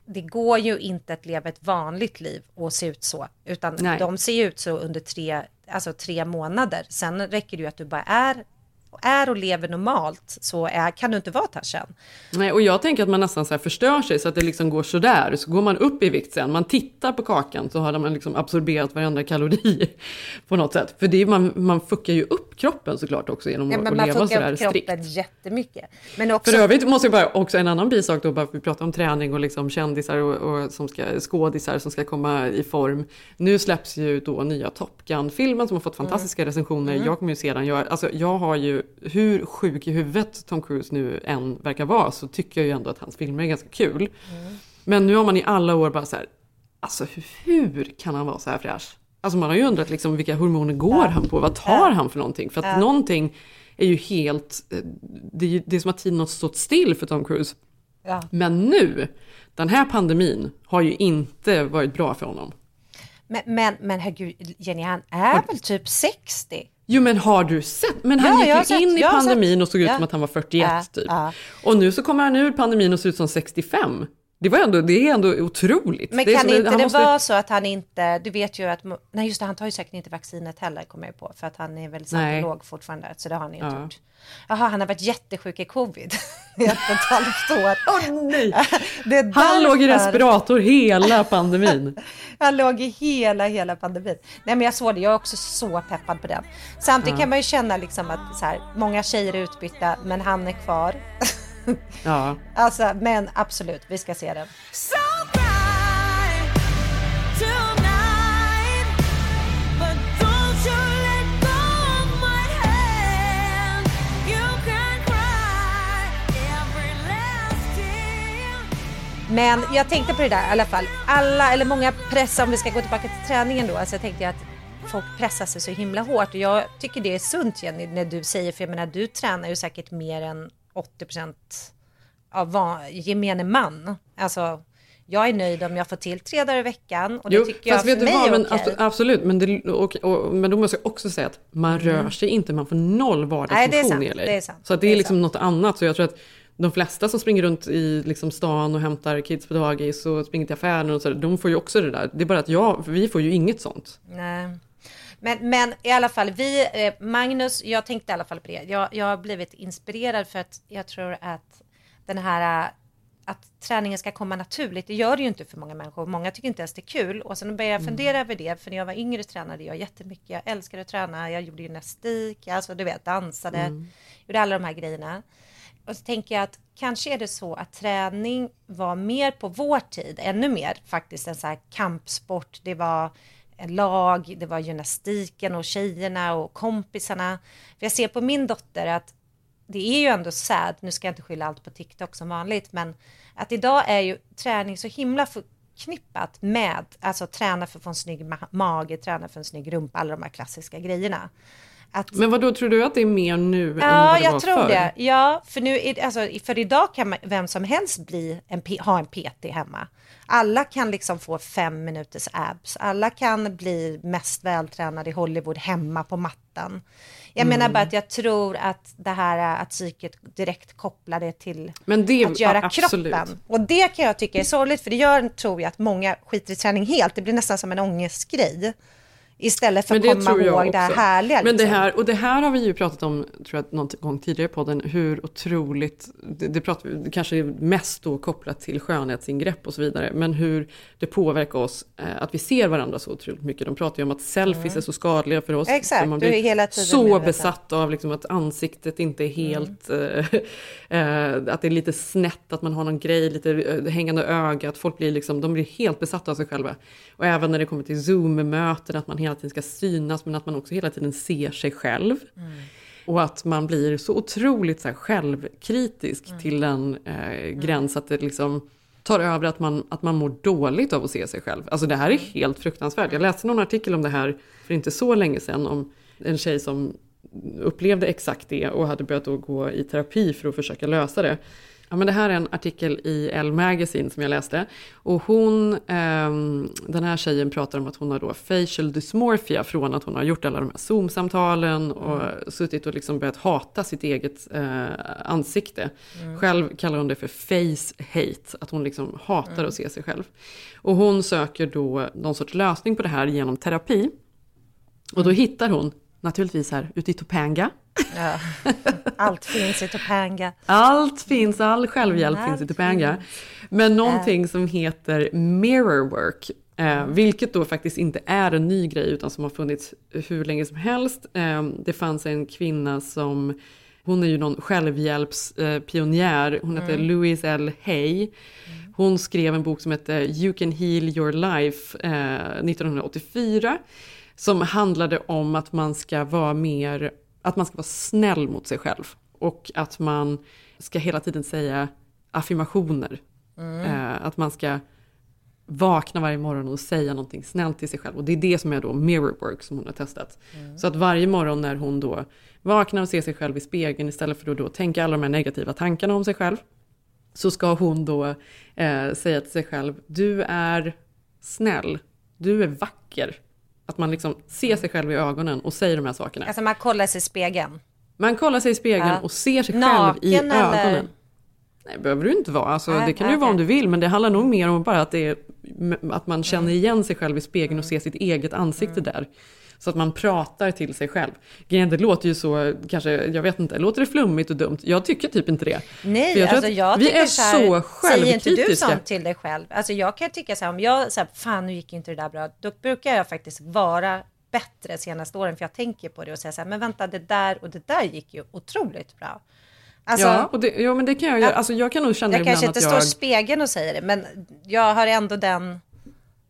Det går ju inte att leva ett vanligt liv och se ut så, utan Nej. de ser ju ut så under tre, alltså tre månader. Sen räcker det ju att du bara är, är och lever normalt, så är, kan du inte vara Tarzan. Nej, och jag tänker att man nästan så här förstör sig så att det liksom går sådär. Så går man upp i vikt sen, man tittar på kakan så har man liksom absorberat varenda kalori <laughs> på något sätt. För det är, man, man fuckar ju upp kroppen såklart också genom Ja, att, att man leva fuckar sådär upp strikt. kroppen jättemycket. Men också, För övrigt måste jag bara också en annan bisak då, bara för vi pratar om träning och liksom kändisar och, och som ska, skådisar som ska komma i form. Nu släpps ju då nya Top Gun-filmen som har fått fantastiska recensioner. Mm. Jag kommer ju se den. Jag, alltså, jag har ju, hur sjuk i huvudet Tom Cruise nu än verkar vara, så tycker jag ju ändå att hans filmer är ganska kul. Mm. Men nu har man i alla år bara så här, alltså hur kan han vara så här fräsch? Alltså man har ju undrat liksom vilka hormoner går han på? Vad tar han för någonting? För att Ja. någonting är ju helt, eh, det är, ju- det är som att tiden har stått still för Tom Cruise. Ja. Men nu, den här pandemin har ju inte varit bra för honom. Men, men, men herregud, Jenny, han är väl typ 60? Jo men har du sett? Men han Ja, gick ju sett, in i pandemin och såg ut Ja. som att han var 41 Ja, typ. ja. Och nu så kommer han ur pandemin och ser ut som 65. Det, var ändå, det är ändå otroligt. Men det kan som- inte det måste- vara så att han inte, du vet ju att, nej just det, han tar ju säkert inte vaccinet heller kommer jag på, för att han är väl Nej. låg fortfarande, så det har han inte Ja. gjort. Jaha, han har varit jättesjuk i covid <laughs> i ett och ett halvt år. Åh nej! <laughs> Det är Han låg i därför- respirator hela pandemin. <laughs> Han låg i hela, hela pandemin. Nej men jag såg det, jag är också så peppad på den. Samtidigt Ja. kan man ju känna liksom att så här, många tjejer är utbytta, men han är kvar. Ja. Alltså, men absolut, vi ska se den. Men jag tänkte på det där i alla fall. Alla, eller många pressar, om vi ska gå tillbaka till träningen då, alltså jag tänkte att folk pressar sig så himla hårt. Och jag tycker det är sunt Jenny, när du säger, för jag menar du tränar ju säkert mer än 80 av va- gemene man. Alltså, jag är nöjd om jag får till tre dagar i veckan och det Jo, tycker jag för mig vad, är men okej. abso- absolut, men, det, och, och, men då måste jag också säga att man Mm. rör sig inte, man får noll sant, i sant, Så att det, det är liksom något annat. Så jag tror att de flesta som springer runt i liksom stan och hämtar kids på dagis och springer till affären och så, de får ju också det där. Det är bara att jag, vi får ju inget sånt. Nej. Men, men i alla fall, vi, eh, Magnus, jag tänkte i alla fall på det. Jag, jag har blivit inspirerad för att jag tror att den här eh, att träningen ska komma naturligt, det gör det ju inte för många människor. Många tycker inte ens det är kul. Och sen började jag Mm. fundera över det, för när jag var yngre tränade jag jättemycket. Jag älskade att träna, jag gjorde gymnastik, alltså du vet, dansade, Mm. gjorde alla de här grejerna. Och så tänker jag att kanske är det så att träning var mer på vår tid, ännu mer faktiskt, en så här kampsport. Det var Eh, lag, det var gymnastiken och tjejerna och kompisarna. För jag ser på min dotter att det är ju ändå sad, nu ska jag inte skylla allt på TikTok som vanligt, men att idag är ju träning så himla förknippat med, alltså träna för att få en snygg ma- mage, träna för en snygg rumpa, alla de här klassiska grejerna. Att, Men vad då tror du att det är mer nu än Ja, vad det jag var tror förr? det. Ja, för nu är, alltså, för idag kan man, vem som helst bli en, ha en PT hemma. Alla kan liksom få fem minuters abs. Alla kan bli mest vältränade i Hollywood hemma på mattan. Jag Mm. menar bara att jag tror att det här att psyket direkt kopplar det till det- att göra absolut. kroppen. Och det kan jag tycka är sorgligt, för det gör, tror jag, att många skiter i träning helt. Det blir nästan som en ångestgrej. Istället för att komma ihåg det här härliga. Men det liksom. här, och det här har vi ju pratat om, tror jag, någon gång tidigare på podden, hur otroligt, det, det pratar vi kanske mest då kopplat till skönhetsingrepp och så vidare, men hur det påverkar oss eh, att vi ser varandra så otroligt mycket. De pratar ju om att selfies Mm. är så skadliga för oss. Exakt, så man du är blir hela tiden så medveten. besatt av liksom att ansiktet inte är helt, eh, <laughs> eh, att det är lite snett, att man har någon grej, lite eh, hängande öga, att folk blir liksom, de blir helt besatta av sig själva. Och även när det kommer till Zoom-möten, att man hela tiden ska synas, men att man också hela tiden ser sig själv. Och att man blir så otroligt så här, självkritisk till en eh, gräns att det liksom tar över att man, att man mår dåligt av att se sig själv. Alltså det här är helt fruktansvärt. Jag läste någon artikel om det här för inte så länge sedan om en tjej som upplevde exakt det och hade börjat gå i terapi för att försöka lösa det. Ja, men det här är en artikel i Elle Magazine som jag läste. Och hon, ehm, den här tjejen pratar om att hon har då facial dysmorphia från att hon har gjort alla de här Zoom-samtalen och suttit och liksom börjat hata sitt eget eh, ansikte. Mm. Själv kallar hon det för face hate, att hon liksom hatar Mm. att se sig själv. Och hon söker då någon sorts lösning på det här genom terapi. Och då hittar hon, naturligtvis här ute i Topanga, Ja. <laughs> Allt finns i Topanga. allt finns, all självhjälp Allt finns i Topanga. Men någonting som heter mirror work, eh, vilket då faktiskt inte är en ny grej utan som har funnits hur länge som helst. Eh, det fanns en kvinna som, hon är ju någon självhjälpspionjär, hon heter Mm. Louise L. Hay. Hon skrev en bok som heter You can heal your life eh, 1984. Som handlade om att man ska vara mer, att man ska vara snäll mot sig själv. Och att man ska hela tiden säga affirmationer. Mm. Eh, att man ska vakna varje morgon och säga någonting snällt till sig själv. Och det är det som är då mirror work som hon har testat. Mm. Så att varje morgon när hon då vaknar och ser sig själv i spegeln istället för att då tänka alla de här negativa tankarna om sig själv. Så ska hon då eh, säga till sig själv, du är snäll du är vacker. Att man liksom ser sig själv i ögonen och säger de här sakerna. Alltså man kollar sig i spegeln. Man kollar sig i spegeln Ja. och ser sig Naken själv i eller? ögonen. Nej, behöver du inte vara. Alltså, Nej, det kan du okej. vara om du vill, men det handlar nog mer om bara att, är, att man känner igen sig själv i spegeln och ser sitt eget ansikte där. Så att man pratar till sig själv. Det låter ju så, kanske, jag vet inte, låter det flummigt och dumt? Jag tycker typ inte det. Nej, För jag alltså jag vi tycker är så, här, så Säger inte du självkritiska. sånt till dig själv? Alltså jag kan tycka så här, om jag så här, fan nu gick inte det där bra, då brukar jag faktiskt vara bättre senaste åren, för jag tänker på det och säger så här, men vänta, det där och det där gick ju otroligt bra. Alltså, ja, och det, ja, men det kan jag göra. Alltså, jag kan nog känna jag ibland kanske att inte jag... står i spegeln och säger det, men jag har ändå den,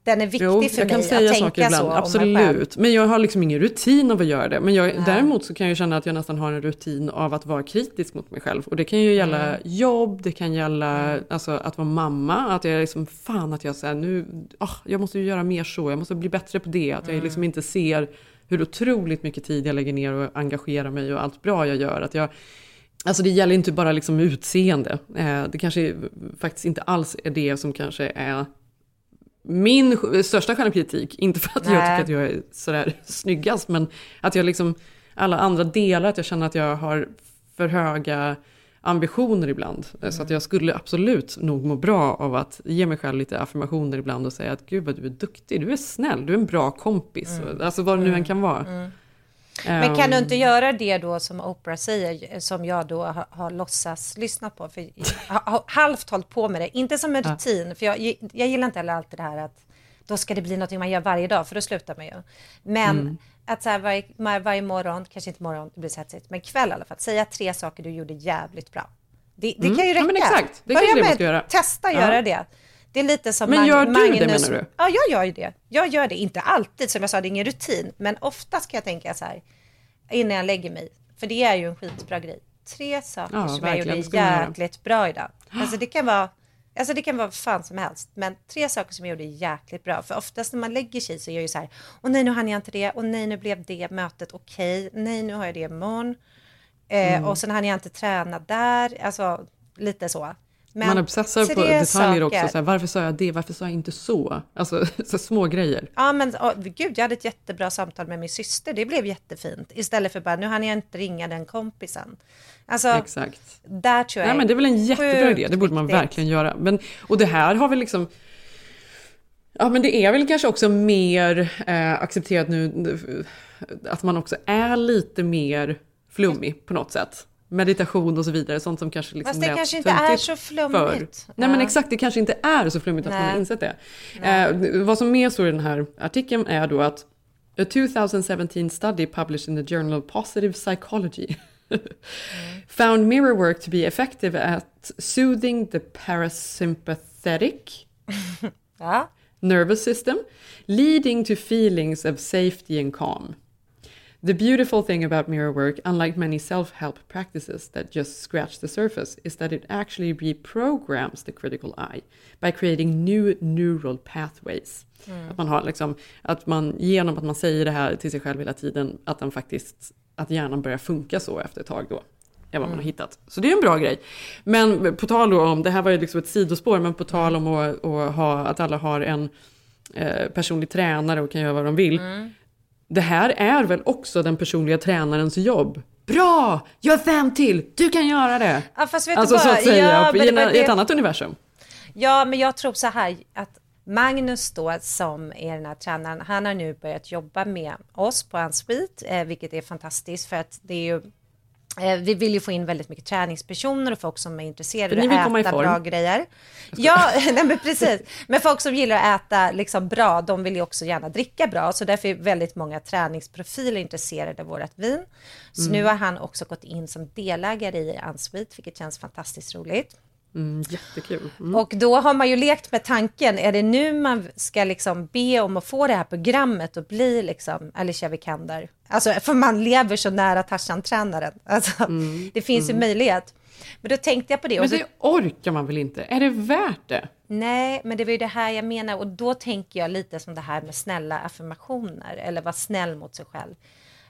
den är viktig Jo, för jag kan mig säga att tänka så ibland, själv. absolut. Men jag har liksom ingen rutin av att göra det. Men jag, däremot så kan jag känna att jag nästan har en rutin av att vara kritisk mot mig själv. Och det kan ju gälla Mm. jobb, det kan gälla alltså, att vara mamma. Att jag är liksom, fan att jag säger nu, ah, jag måste ju göra mer så, jag måste bli bättre på det. Att jag Mm. liksom inte ser hur otroligt mycket tid jag lägger ner och engagerar mig och allt bra jag gör. Att jag, Alltså det gäller inte bara liksom utseende. Eh, det kanske faktiskt inte alls är det som kanske är min största självkritik. Inte för att jag Nej. tycker att jag är sådär snyggast, men att jag liksom, alla andra delar, att jag känner att jag har för höga ambitioner ibland. Eh, Så att jag skulle absolut nog må bra av att ge mig själv lite affirmationer ibland och säga att gud vad du är duktig, du är snäll, du är en bra kompis. Alltså vad det nu än kan vara. Men kan du Ehm, inte göra det då som Oprah säger, som jag då har, har låtsas lyssnat på, för jag har halvt hållit på med det, inte som en Ja. rutin, för jag, jag gillar inte heller alltid det här att då ska det bli något man gör varje dag, för då slutar man ju. Men Mm. att så här varje, var- varje morgon, kanske inte morgon, det blir så hetsigt, men kväll i alla fall, säga tre saker du gjorde jävligt bra. Det, det Mm. kan ju Ja, räcka. men exakt. Det Börja med ska göra. testa Ja. göra det. Det är lite som Men gör du det, Magnus. menar du? Ja, jag gör ju det. Jag gör det, inte alltid, som jag sa, det är ingen rutin, men ofta ska jag tänka så här, innan jag lägger mig, för det är ju en skitbra grej. Tre saker Ja, som jag gjorde jäkligt bra idag. Alltså det kan vara, alltså det kan vara vad fan som helst, men tre saker som jag gjorde jäkligt bra. För oftast när man lägger sig så är jag ju så här, åh nej nu hann jag inte det, och nej nu blev det mötet okej, nej nu har jag det imorgon. Eh, Mm. Och sen hann jag inte träna där, alltså lite så. Men man obsessar på detaljer saker. också. Så här, varför sa jag det? Varför sa jag inte så? Alltså <laughs> så små grejer. Ja, men åh, gud, jag hade ett jättebra samtal med min syster. Det blev jättefint. Istället för bara, nu hann jag inte ringa den kompisen. Alltså, Exakt. där tror jag Nej, men det är väl en jättebra idé, det borde man viktigt. verkligen göra. Men, och det här har väl liksom... Ja men det är väl kanske också mer eh, accepterat nu att man också är lite mer flummig på något sätt. Meditation och så vidare, sånt som kanske liksom Fast det kanske inte är så flummigt. förr. Nej men exakt, det kanske inte är så flummigt att man har insett det. Eh, vad som mer står i den här artikeln är då att A 2017 study published in the Journal of Positive Psychology <laughs> found mirror work to be effective at soothing the parasympathetic <laughs> nervous system, leading to feelings of safety and calm. The beautiful thing about mirror work, unlike many self help practices that just scratch the surface, is that it actually reprograms the critical eye by creating new neural pathways. Mm. Att man har liksom, att man genom att man säger det här till sig själv hela tiden, att den faktiskt, att hjärnan börjar funka så efter ett tag då. Är vad man har Mm. hittat. Så det är en bra grej. Men på tal om, det här var ju liksom ett sidospår, men på tal om att, att ha, att alla har en eh, personlig tränare och kan göra vad de vill. Mm. Det här är väl också den personliga tränarens jobb? Bra! Gör fem till! Du kan göra det! Ja, fast vet alltså du så vad? att säga, Ja, i, det en, var i ett det- annat universum. Ja, men jag tror så här att Magnus då som är den här tränaren, han har nu börjat jobba med oss på Unsweet, eh, vilket är fantastiskt för att det är ju vi vill ju få in väldigt mycket träningspersoner och folk som är intresserade av att äta bra grejer. Ja, <laughs> nej men precis. Men folk som gillar att äta liksom bra, de vill ju också gärna dricka bra. Så därför är väldigt många träningsprofiler intresserade av vårt vin. Så Mm. nu har han också gått in som delägare i Unsweet, vilket känns fantastiskt roligt. Mm, jättekul. Mm. Och då har man ju lekt med tanken, är det nu man ska liksom be om att få det här programmet och bli liksom Alicia Vikander? Alltså, för man lever så nära Tarzan-tränaren. Alltså, det finns ju möjlighet. Men då tänkte jag på det. Mm. Men det orkar man väl inte? Är det värt det? Nej, men det var ju det här jag menar. Och då tänker jag lite som det här med snälla affirmationer, eller vara snäll mot sig själv.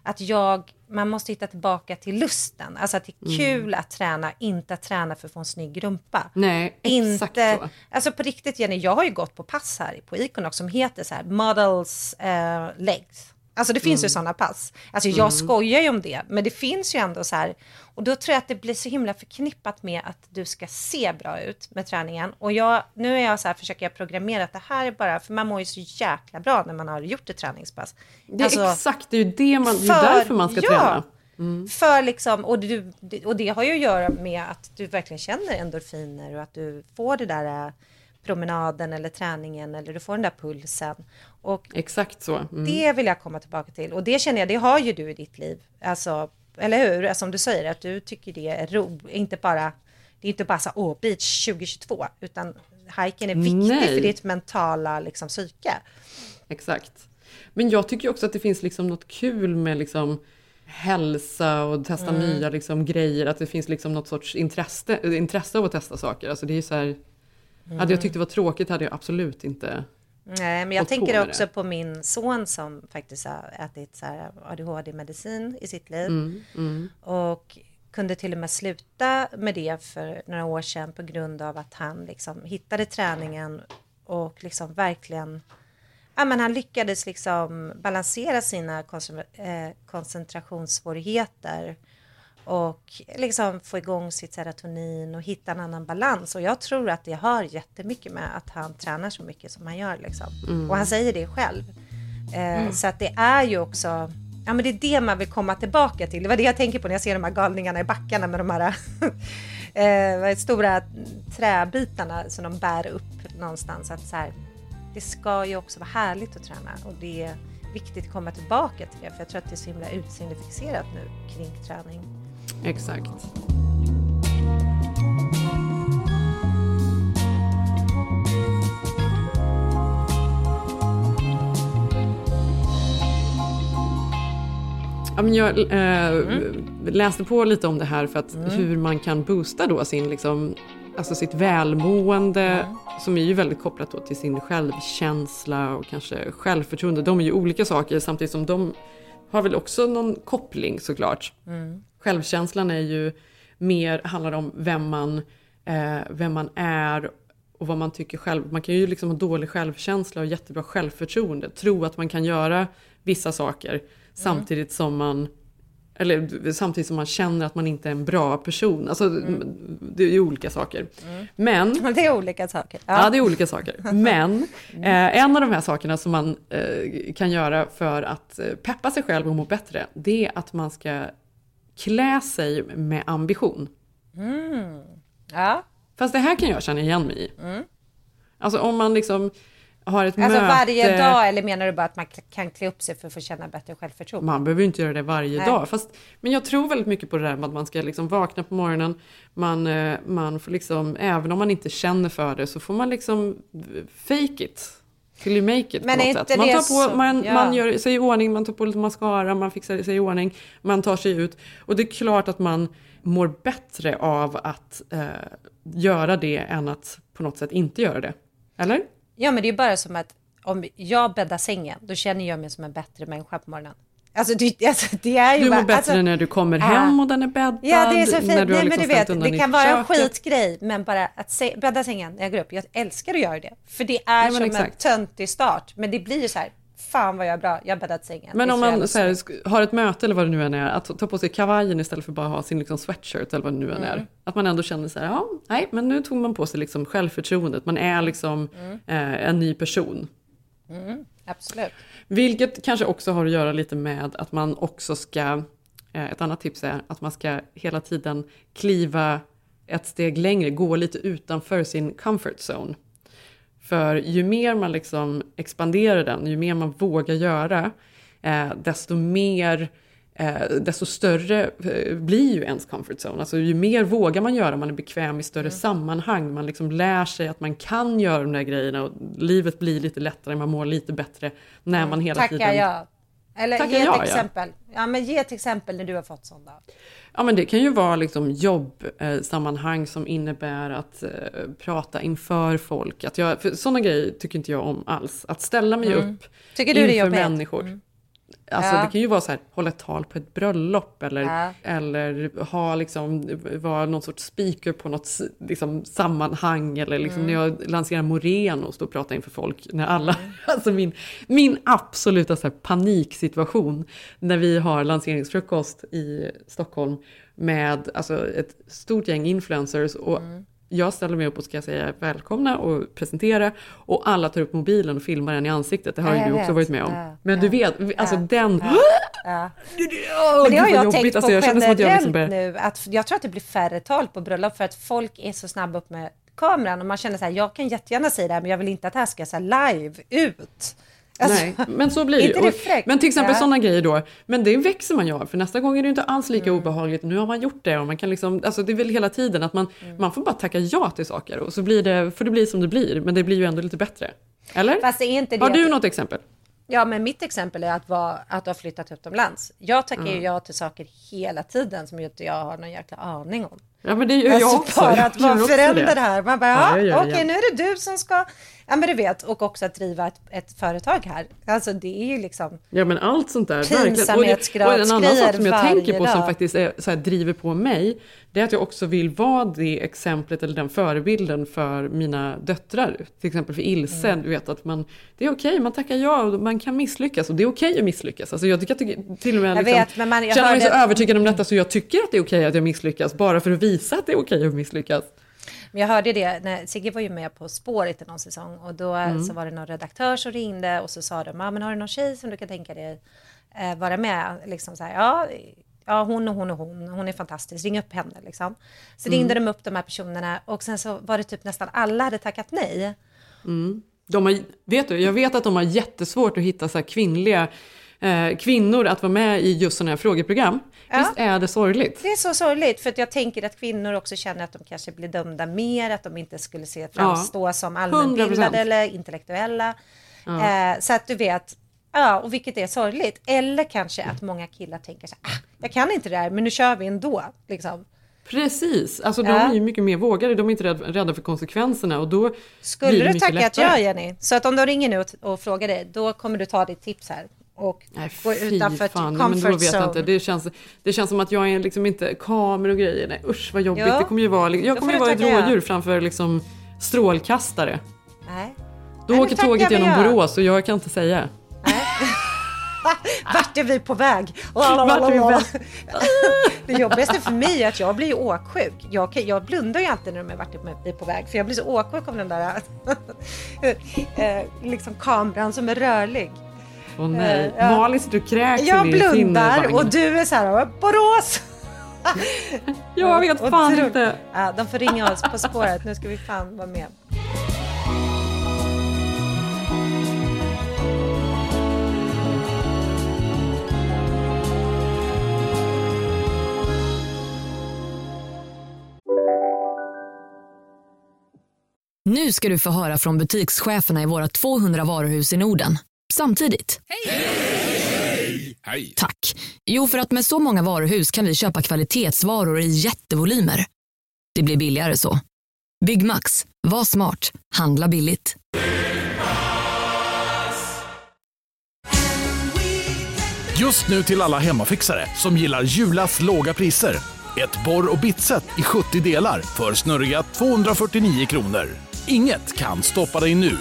Att jag, man måste hitta tillbaka till lusten. Alltså att det är Mm. kul att träna, inte att träna för att få en snygg rumpa. Nej, exakt inte, så. Alltså på riktigt Jenny, jag har ju gått på pass här på Iconox som heter så här models eh, legs. Alltså det finns ju Mm. sådana pass. Alltså jag Mm. skojar ju om det, men det finns ju ändå så här. Och då tror jag att det blir så himla förknippat med att du ska se bra ut med träningen. Och jag, nu är jag så här, försöker jag programmera att det här är bara, för man mår ju så jäkla bra när man har gjort ett träningspass. Det är Alltså, exakt, det är ju det man, det är för- därför man ska ja. träna. Mm. För liksom, och, du, och det har ju att göra med att du verkligen känner endorfiner och att du får det där promenaden eller träningen eller du får den där pulsen. Och Exakt så. Mm. det vill jag komma tillbaka till. Och det känner jag, det har ju du i ditt liv. Alltså, eller hur? Som du säger, att du tycker det är ro, inte bara, det är inte bara så åh, beach 2022, utan hiken är viktig Nej. för ditt mentala liksom, psyke. Exakt. Men jag tycker också att det finns liksom något kul med liksom hälsa och testa Mm. nya liksom grejer. Att det finns liksom något sorts intresse, intresse av att testa saker. Alltså det är så här, Hade Mm. jag tyckt det var tråkigt hade jag absolut inte Nej, men jag tänker också det. på min son som faktiskt har ätit ADHD-medicin i sitt liv. Mm, mm. Och kunde till och med sluta med det för några år sedan på grund av att han liksom hittade träningen och liksom verkligen Ja, men han lyckades liksom balansera sina eh, koncentrationssvårigheter och liksom få igång sitt serotonin och hitta en annan balans. Och jag tror att det har jättemycket med att han tränar så mycket som han gör. Liksom. Mm. Och han säger det själv. Eh, Mm. Så att det är ju också, ja men det är det man vill komma tillbaka till. Det var det jag tänker på när jag ser de här galningarna i backarna med de här <laughs> eh, stora träbitarna som de bär upp någonstans. Att så här, det ska ju också vara härligt att träna och det är viktigt att komma tillbaka till det. För jag tror att det är så himla utseendefixerat nu kring träning. Exakt. Ja, men jag eh, läste på lite om det här för att Mm. hur man kan boosta då sin, liksom, alltså sitt välmående som är ju väldigt kopplat då till sin självkänsla och kanske självförtroende. De är ju olika saker samtidigt som de har väl också någon koppling såklart. Mm. Självkänslan är ju mer, handlar om vem man, eh, vem man är och vad man tycker själv. Man kan ju liksom ha dålig självkänsla och jättebra självförtroende. Tro att man kan göra vissa saker samtidigt som man eller samtidigt som man känner att man inte är en bra person. Alltså, Det är ju olika saker. Men... <laughs> Det är olika saker. Ja, det är olika saker. Men <laughs> eh, en av de här sakerna som man eh, kan göra för att eh, peppa sig själv och må bättre, det är att man ska klä sig med ambition. Mm. Ja. Fast det här kan jag känna igen mig i. Mm. Alltså om man liksom har ett Alltså möte... varje dag eller menar du bara att man kan klä upp sig för att få känna bättre självförtroende? Man behöver ju inte göra det varje Nej. dag. Fast, men jag tror väldigt mycket på det där med att man ska liksom vakna på morgonen. Man, eh, man får liksom, även om man inte känner för det så får man liksom fake it. Till you make it Men på något sätt. Man, tar på, man, ja. man gör sig i ordning, man tar på lite mascara, man fixar sig i ordning, man tar sig ut. Och det är klart att man mår bättre av att eh, göra det än att på något sätt inte göra det. Eller? Ja, men det är bara som att om jag bäddar sängen, då känner jag mig som en bättre människa på morgonen. Alltså det, alltså, det är ju Du mår bara, bättre alltså, när du kommer hem och den är bäddad. Ja, det är så fint. När du Nej, liksom men du vet, det kan vara en skitgrej, men bara att se, bädda sängen när jag går upp. Jag älskar att göra det, för det är Ja, som exakt. en töntig start. Men det blir ju så här, fan vad jag är bra, jag har bäddat sängen. Men är om man här, har ett möte eller vad det nu än är, att ta på sig kavajen istället för bara ha sin liksom sweatshirt eller vad det nu än är. Mm. Att man ändå känner så här, ja, nej, men nu tog man på sig liksom självförtroendet. Man är liksom Mm. eh, en ny person. Mm, absolut. Vilket kanske också har att göra lite med att man också ska, eh, ett annat tips är att man ska hela tiden kliva ett steg längre, gå lite utanför sin comfort zone. För ju mer man liksom expanderar den, ju mer man vågar göra, eh, desto mer eh, desto större eh, blir ju ens comfort zone. Alltså ju mer vågar man göra, man är bekväm i större sammanhang, man liksom lär sig att man kan göra de där grejerna och livet blir lite lättare, man mår lite bättre när man hela Tackar tiden... jag. Eller Tackar ge ett jag, ja. exempel. Ja. men ge ett exempel när du har fått sån dag. Ja men det kan ju vara liksom jobbsammanhang som innebär att eh, prata inför folk. Att jag, för sådana grejer tycker inte jag om alls. Att ställa mig Mm. upp Tycker du det är inför jobbigt? människor. Mm. Alltså Ja. det kan ju vara så här, hålla ett tal på ett bröllop eller, Ja. eller ha liksom, vara någon sorts speaker på något liksom, sammanhang eller liksom Mm. när jag lanserar Moreno och står och pratar inför folk. När alla, <laughs> alltså min, min absoluta så här, paniksituation när vi har lanseringsfrukost i Stockholm med alltså, ett stort gäng influencers och Mm. Jag ställer mig upp och ska säga välkomna och presentera och alla tar upp mobilen och filmar en i ansiktet. Det har ju du också varit med om. Ja, Men du vet, alltså den... Ja. <gasps> Men det har jag tänkt jobbigt. på Alltså, jag som att jag generellt liksom börjar- nu. Att jag tror att det blir färre tal på bröllop för att folk är så snabba upp med kameran och man känner så här, jag kan jättegärna säga det här men jag vill inte att det här ska så live ut. Alltså, Nej, men så blir det ju. Men till exempel Ja. sådana grejer då, men det växer man ju av för nästa gång är det ju inte alls lika Mm. obehagligt. Nu har man gjort det och man kan liksom, alltså det är väl hela tiden att man, Mm. man får bara tacka ja till saker och så blir det, får det bli som det blir, men det blir ju ändå lite bättre. Eller? Fast är inte det Har du något exempel? Ja, men mitt exempel är att, vara, att du har flyttat utomlands. Jag tackar ju Mm. ja till saker hela tiden som ju inte jag har någon jäkla aning om. Ja men det gör jag alltså också. bara Jag att vara förälder här. Man bara, Ja, jag okej igen. nu är det du som ska, ja men du vet, och också att driva ett, ett företag här. Alltså det är ju liksom, Ja men allt sånt där. Och, det, och en annan Pinsamhetsgradsgrejer sak som jag varje tänker på som dag. faktiskt är, så här, driver på mig. Det är att jag också vill vara det exemplet eller den förebilden för mina döttrar. Till exempel för Ilse. Mm. Du vet att man, det är okej, man tackar ja och man kan misslyckas. Och det är okej att misslyckas. Alltså jag tycker att till och med Jag liksom, vet, men man- jag känner mig så hörde- övertygad om detta så jag tycker att det är okej att jag misslyckas. Bara för att visa att det är okej att misslyckas. Men jag hörde det, när Sigge var ju med På spåret i någon säsong och då Mm. så var det någon redaktör som ringde och så sa de, ja men har du någon tjej som du kan tänka dig eh, vara med? Liksom så här, ja, ja hon och hon och hon, hon är fantastisk, ring upp henne liksom. Så Mm. ringde de upp de här personerna och sen så var det typ nästan alla hade tackat nej. Mm. De har, vet du, jag vet att de har jättesvårt att hitta så kvinnliga eh, kvinnor att vara med i just sådana här frågeprogram. Ja. Visst är det sorgligt? Det är så sorgligt för att jag tänker att kvinnor också känner att de kanske blir dömda mer, att de inte skulle se framstå som allmänbildade 100%. eller intellektuella. Ja. Eh, så att du vet, ja, och vilket är sorgligt. Eller kanske att många killar tänker så här, ah, jag kan inte det här, men nu kör vi ändå. Liksom. Precis, alltså de Ja. är ju mycket mer vågade, de är inte rädda, för konsekvenserna och då blir Skulle det du mycket tackat ja lättare. Jenny? Så att om de ringer nu och, och frågar dig, då kommer du ta ditt tips här och Nej, gå utanför fan, nej, men då comfort vet jag zone. inte. Det känns, det känns som att jag är liksom inte kameror och grejer. Nej usch vad jobbigt. Ja. Det kommer ju vara, jag kommer ju vara ett rådjur framför liksom strålkastare. Nej. Då Nej, åker tåget genom ja. Borås och jag kan inte säga. <laughs> Vart är vi på väg? Vart är vi på väg? <laughs> Det jobbigaste för mig är att jag blir ju åksjuk. Jag, jag blundar ju alltid när de är vart är vi på väg för jag blir så åksjuk av den där <laughs> eh, liksom kameran som är rörlig. Åh nej, Eh, ja. Malin sitter och kräks Jag blundar och du är så här, Borås! <laughs> Jag vet fan Otroligt. inte. Ja, de får ringa oss på spåret, nu ska vi fan vara med. Nu ska du få höra från butikscheferna i våra 200 varuhus i Norden. Samtidigt. Hej! Tack. Jo, för att med så många varuhus kan vi köpa kvalitetsvaror i jättevolymer. Det blir billigare så. Byggmax. Var smart. Handla billigt. Just nu till alla hemmafixare som gillar Julas låga priser. Ett borr och bitset i 70 delar för snurriga 249 kronor. Inget kan stoppa dig nu.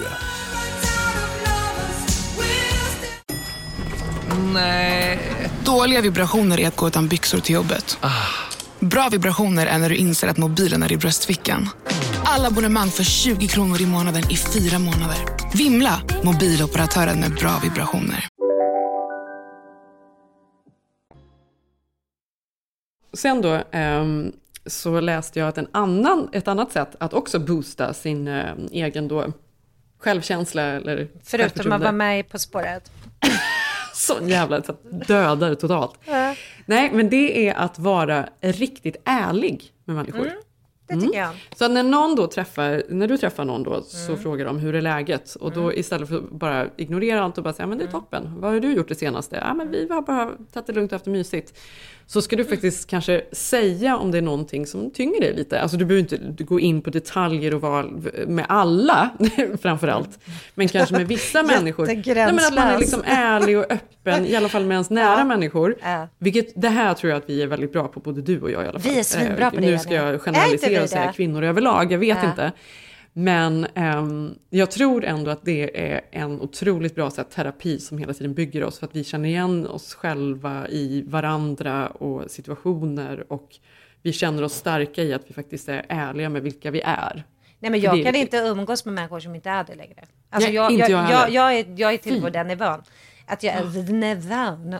Nej. Dåliga vibrationer är att gå utan byxor till jobbet. Bra vibrationer är när du inser att mobilen är i bröstfickan. Alla abonnemang för 20 kronor i månaden i fyra månader. Vimla! Mobiloperatören med bra vibrationer. Sen då ehm, så läste jag att en annan, ett annat sätt att också boosta sin eh, egen då självkänsla eller Förutom att vara med På spåret. <laughs> Sån jävla så att dödar totalt. Ja. Nej, men det är att vara riktigt ärlig med människor. Mm, det tycker jag. Så att när någon då träffar, när du träffar någon då så Mm. frågar de hur är läget? Och då Mm. istället för att bara ignorera allt och bara säga men det är toppen. Vad har du gjort det senaste? Ja men vi har bara tagit det lugnt och haft det mysigt. Så ska du faktiskt kanske säga om det är någonting som tynger dig lite. Alltså du behöver inte gå in på detaljer och vara med alla <laughs> framförallt. Men kanske med vissa <laughs> människor. Nej, men att man är liksom ärlig och öppen, i alla fall med ens <laughs> nära människor. Vilket, det här tror jag att vi är väldigt bra på, både du och jag i alla fall. Vi är svinbra på Eh, det, Nu ska jag generalisera och säga kvinnor överlag, jag vet Ja. inte. Men ehm, jag tror ändå att det är en otroligt bra så här, terapi som hela tiden bygger oss för att vi känner igen oss själva i varandra och situationer och vi känner oss starka i att vi faktiskt är ärliga med vilka vi är. Nej, men jag kan inte umgås med människor som inte är det längre. Alltså Nej, jag, inte jag, jag jag, jag, är, jag är till på den nivån. Att jag är nivån. <laughs>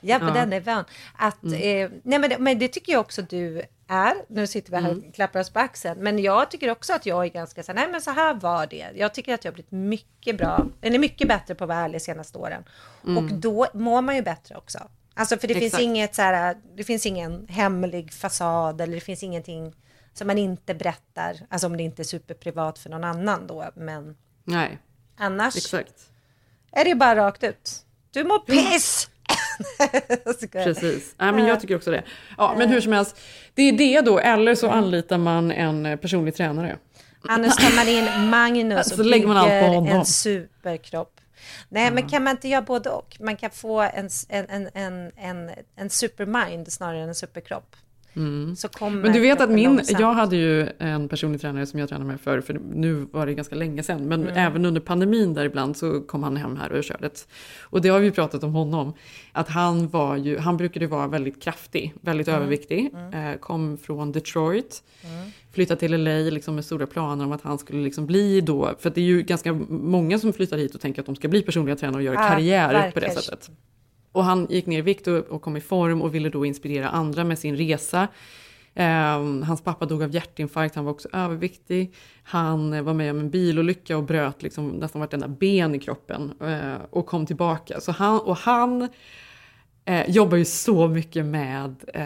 jag är på Ja. den nivån. Att, Mm. eh, nej men, det- men det tycker jag också du är. Nu sitter vi här Mm. och klappar oss på axeln. Men jag tycker också att jag är ganska så här, nej men så här var det. Jag tycker att jag har blivit mycket bra, eller mycket bättre på att vara ärlig de senaste åren. Mm. Och då mår man ju bättre också. Alltså för det finns Exakt. inget så här, det finns ingen hemlig fasad eller det finns ingenting som man inte berättar. Alltså om det inte är superprivat för någon annan då. Men Nej, annars exakt. Är det bara rakt ut. Du mår piss! <laughs> Precis. Ja, men jag tycker också det. Ja, men hur som helst, det är det då, eller så anlitar man en eh, personlig tränare. Annars tar man in Magnus <laughs> Så och lägger man allt på honom. en superkropp. Nej, men kan man inte göra både och? Man kan få en, en, en, en, en, en supermind snarare än en superkropp. Mm. Så kommer Men du vet att min, långsamt. jag hade ju en personlig tränare som jag tränade med förr, för nu var det ganska länge sedan, men Mm. även under pandemin där ibland så kom han hem här och körde ett. Och det har vi ju pratat om honom, att han var ju, han brukade vara väldigt kraftig, väldigt Mm. överviktig, Eh, kom från Detroit, flyttade till LA liksom med stora planer om att han skulle liksom bli då, för det är ju ganska många som flyttar hit och tänker att de ska bli personliga tränare och göra Ja, karriär på det verkligen. sättet. Och han gick ner i vikt och, och kom i form och ville då inspirera andra med sin resa. Ehm, hans pappa dog av hjärtinfarkt, han var också överviktig. Han eh, var med om en bilolycka och bröt liksom nästan vartenda ben i kroppen eh, och kom tillbaka. Så han, och han eh, jobbar ju så mycket med eh,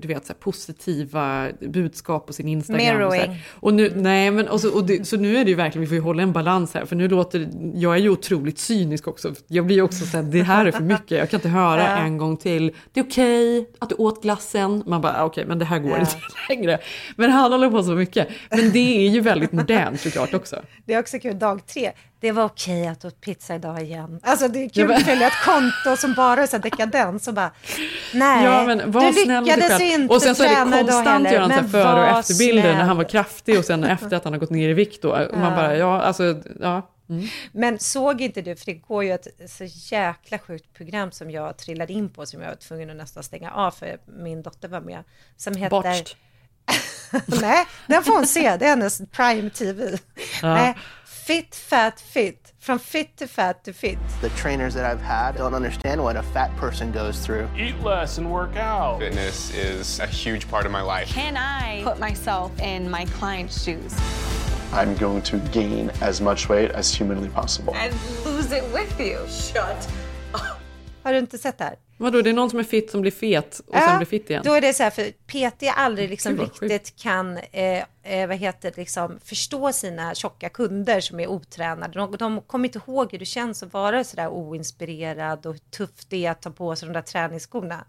du vet, så här, positiva budskap på sin Instagram. Och. Mirroring. och nu, nej, men, och så, och det, så nu är det ju verkligen, vi får ju hålla en balans här, för nu låter jag är ju otroligt cynisk också. Jag blir ju också så här, det här är för mycket, jag kan inte höra Ja. en gång till. Det är okej att du åt glassen. Man bara, ah, okej, men det här går Ja. inte <laughs> längre. Men han håller på så mycket. Men det är ju väldigt modernt såklart också. Det är också kul, dag tre. Det var okej att du åt pizza idag igen. Alltså det är kul att följa ett konto som bara är så dekadens och bara nej, Ja, men var du snäll lyckades själv. inte Och sen så är det konstant gör han så här före och efterbilder när han var kraftig och sen <laughs> efter att han har gått ner i vikt då. Och man Ja. bara, ja alltså, ja. Mm. Men såg inte du, för det går ju ett så jäkla sjukt program som jag trillade in på som jag var tvungen att nästan stänga av för min dotter var med. Som heter... Botched. <laughs> Nej, den får hon se, det är hennes prime TV. Ja. Nej, fit, fat, fit. From fit to fat to fit. The trainers that I've had don't understand what a fat person goes through. Eat less and work out. Fitness is a huge part of my life. Can I put myself in my client's shoes I'm going to gain as much weight as humanly possible. and lose it with you? Shut Har du inte sett det här? Vadå, det är någon som är fit som blir fet och sen blir fit igen? Då är det så här, för PT aldrig liksom riktigt kan, eh, eh, vad heter liksom förstå sina tjocka kunder som är otränade. De, de kommer inte ihåg hur det känns att vara så där oinspirerad och hur tufft det är att ta på sig de där träningsskorna.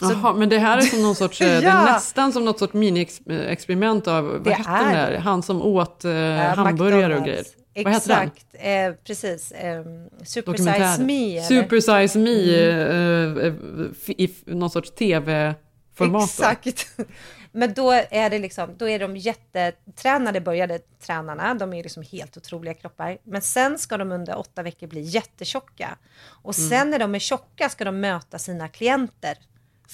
Så- Jaha, men det här är som någon sorts, <laughs> eh, det Ja. är nästan som något sorts mini-experiment av, vad Det hette den är där, han som åt eh, Ja, hamburgare och McDonald's. grejer. Exakt, eh, precis. Eh, Super. Size Me. eller? Super Size Me, Mm. eh, eh, i någon sorts tv-format. då. Exakt. <laughs> Men då är det liksom, då är de jättetränade, började tränarna, de är liksom helt otroliga kroppar. Men sen ska de under åtta veckor bli jättetjocka. Och Mm. sen när de är tjocka ska de möta sina klienter.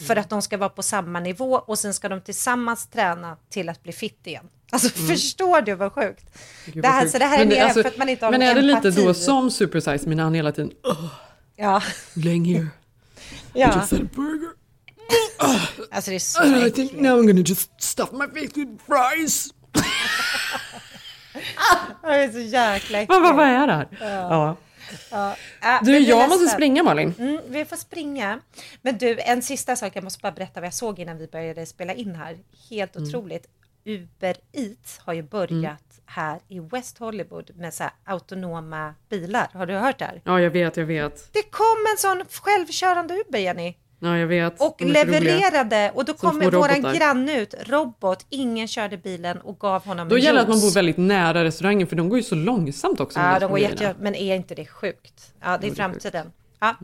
För att de ska vara på samma nivå och sen ska de tillsammans träna till att bli fit igen. Alltså Mm. förstår du vad sjukt? Gud, det här, sjukt. så det här är mer alltså, för att man inte har Men är det lite empati. då som Super Size Me när han hela tiden, oh, Ja. läng here. I ja. just had a burger. Alltså det är så I äckligt. think now I'm gonna just stuff my face with fries. <laughs> Det är så jäkla äckligt. Vad, vad, vad är det här? Ja. Ja. Ja. Du, jag måste springa Malin. Mm, vi får springa. Men du, en sista sak. Jag måste bara berätta vad jag såg innan vi började spela in här. Helt Mm. otroligt. Uber Eats har ju börjat här i West Hollywood med så här autonoma bilar. Har du hört det här? Ja, jag vet, jag vet. Det kom en sån självkörande Uber, Jenny. Ja, jag vet. Och levererade och då kommer våran granne ut, robot, ingen körde bilen och gav honom Då en gäller det att man bor väldigt nära restaurangen för de går ju så långsamt också. Ja, de går jätte, men är inte det sjukt? Ja, det är framtiden. Ja.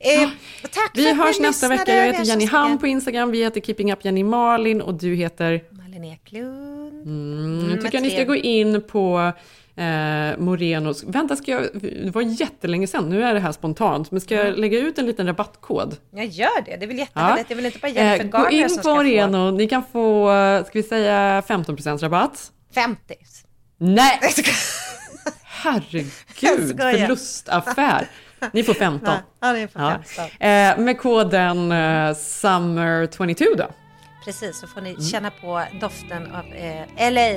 Eh, tack Vi för att hörs ni nästa vecka. Jag heter Jenny Ham på Instagram. Vi heter Keeping Up Jenny Malin och du heter? Malin Eklund. Mm, Mm, jag tycker med ni ska gå in på eh, Morenos... Vänta, ska jag... Det var jättelänge sedan. Nu är det här spontant. Men ska jag Mm. lägga ut en liten rabattkod? Jag gör det, det är väl jättehärligt. Det är väl inte bara Eh, Jennifer gå Garner in som på ska få Moreno. Ni kan få, eh, ska vi säga 15% rabatt? 50. Nej! <laughs> Herregud, förlustaffär. Ni får 15. <laughs> Ja, ni får 15. Eh, med koden eh, SUMMER22 då. Precis, så får Mm. ni känna på doften av eh, LA.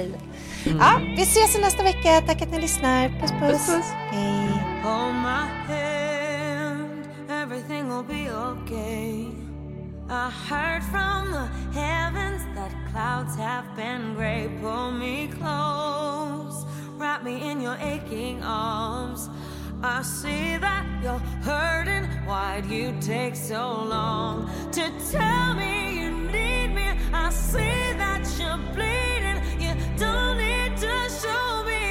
Ja, vi ses nästa vecka. Tack att ni lyssnar. Puss puss. Hej. Hold my hand, everything will be okay. I heard from the heavens that clouds have been gray. Pull me close, wrap me in your aching arms. I see that you're hurting. Why'd you take so long to tell me you need? I see that you're bleeding. You don't need to show me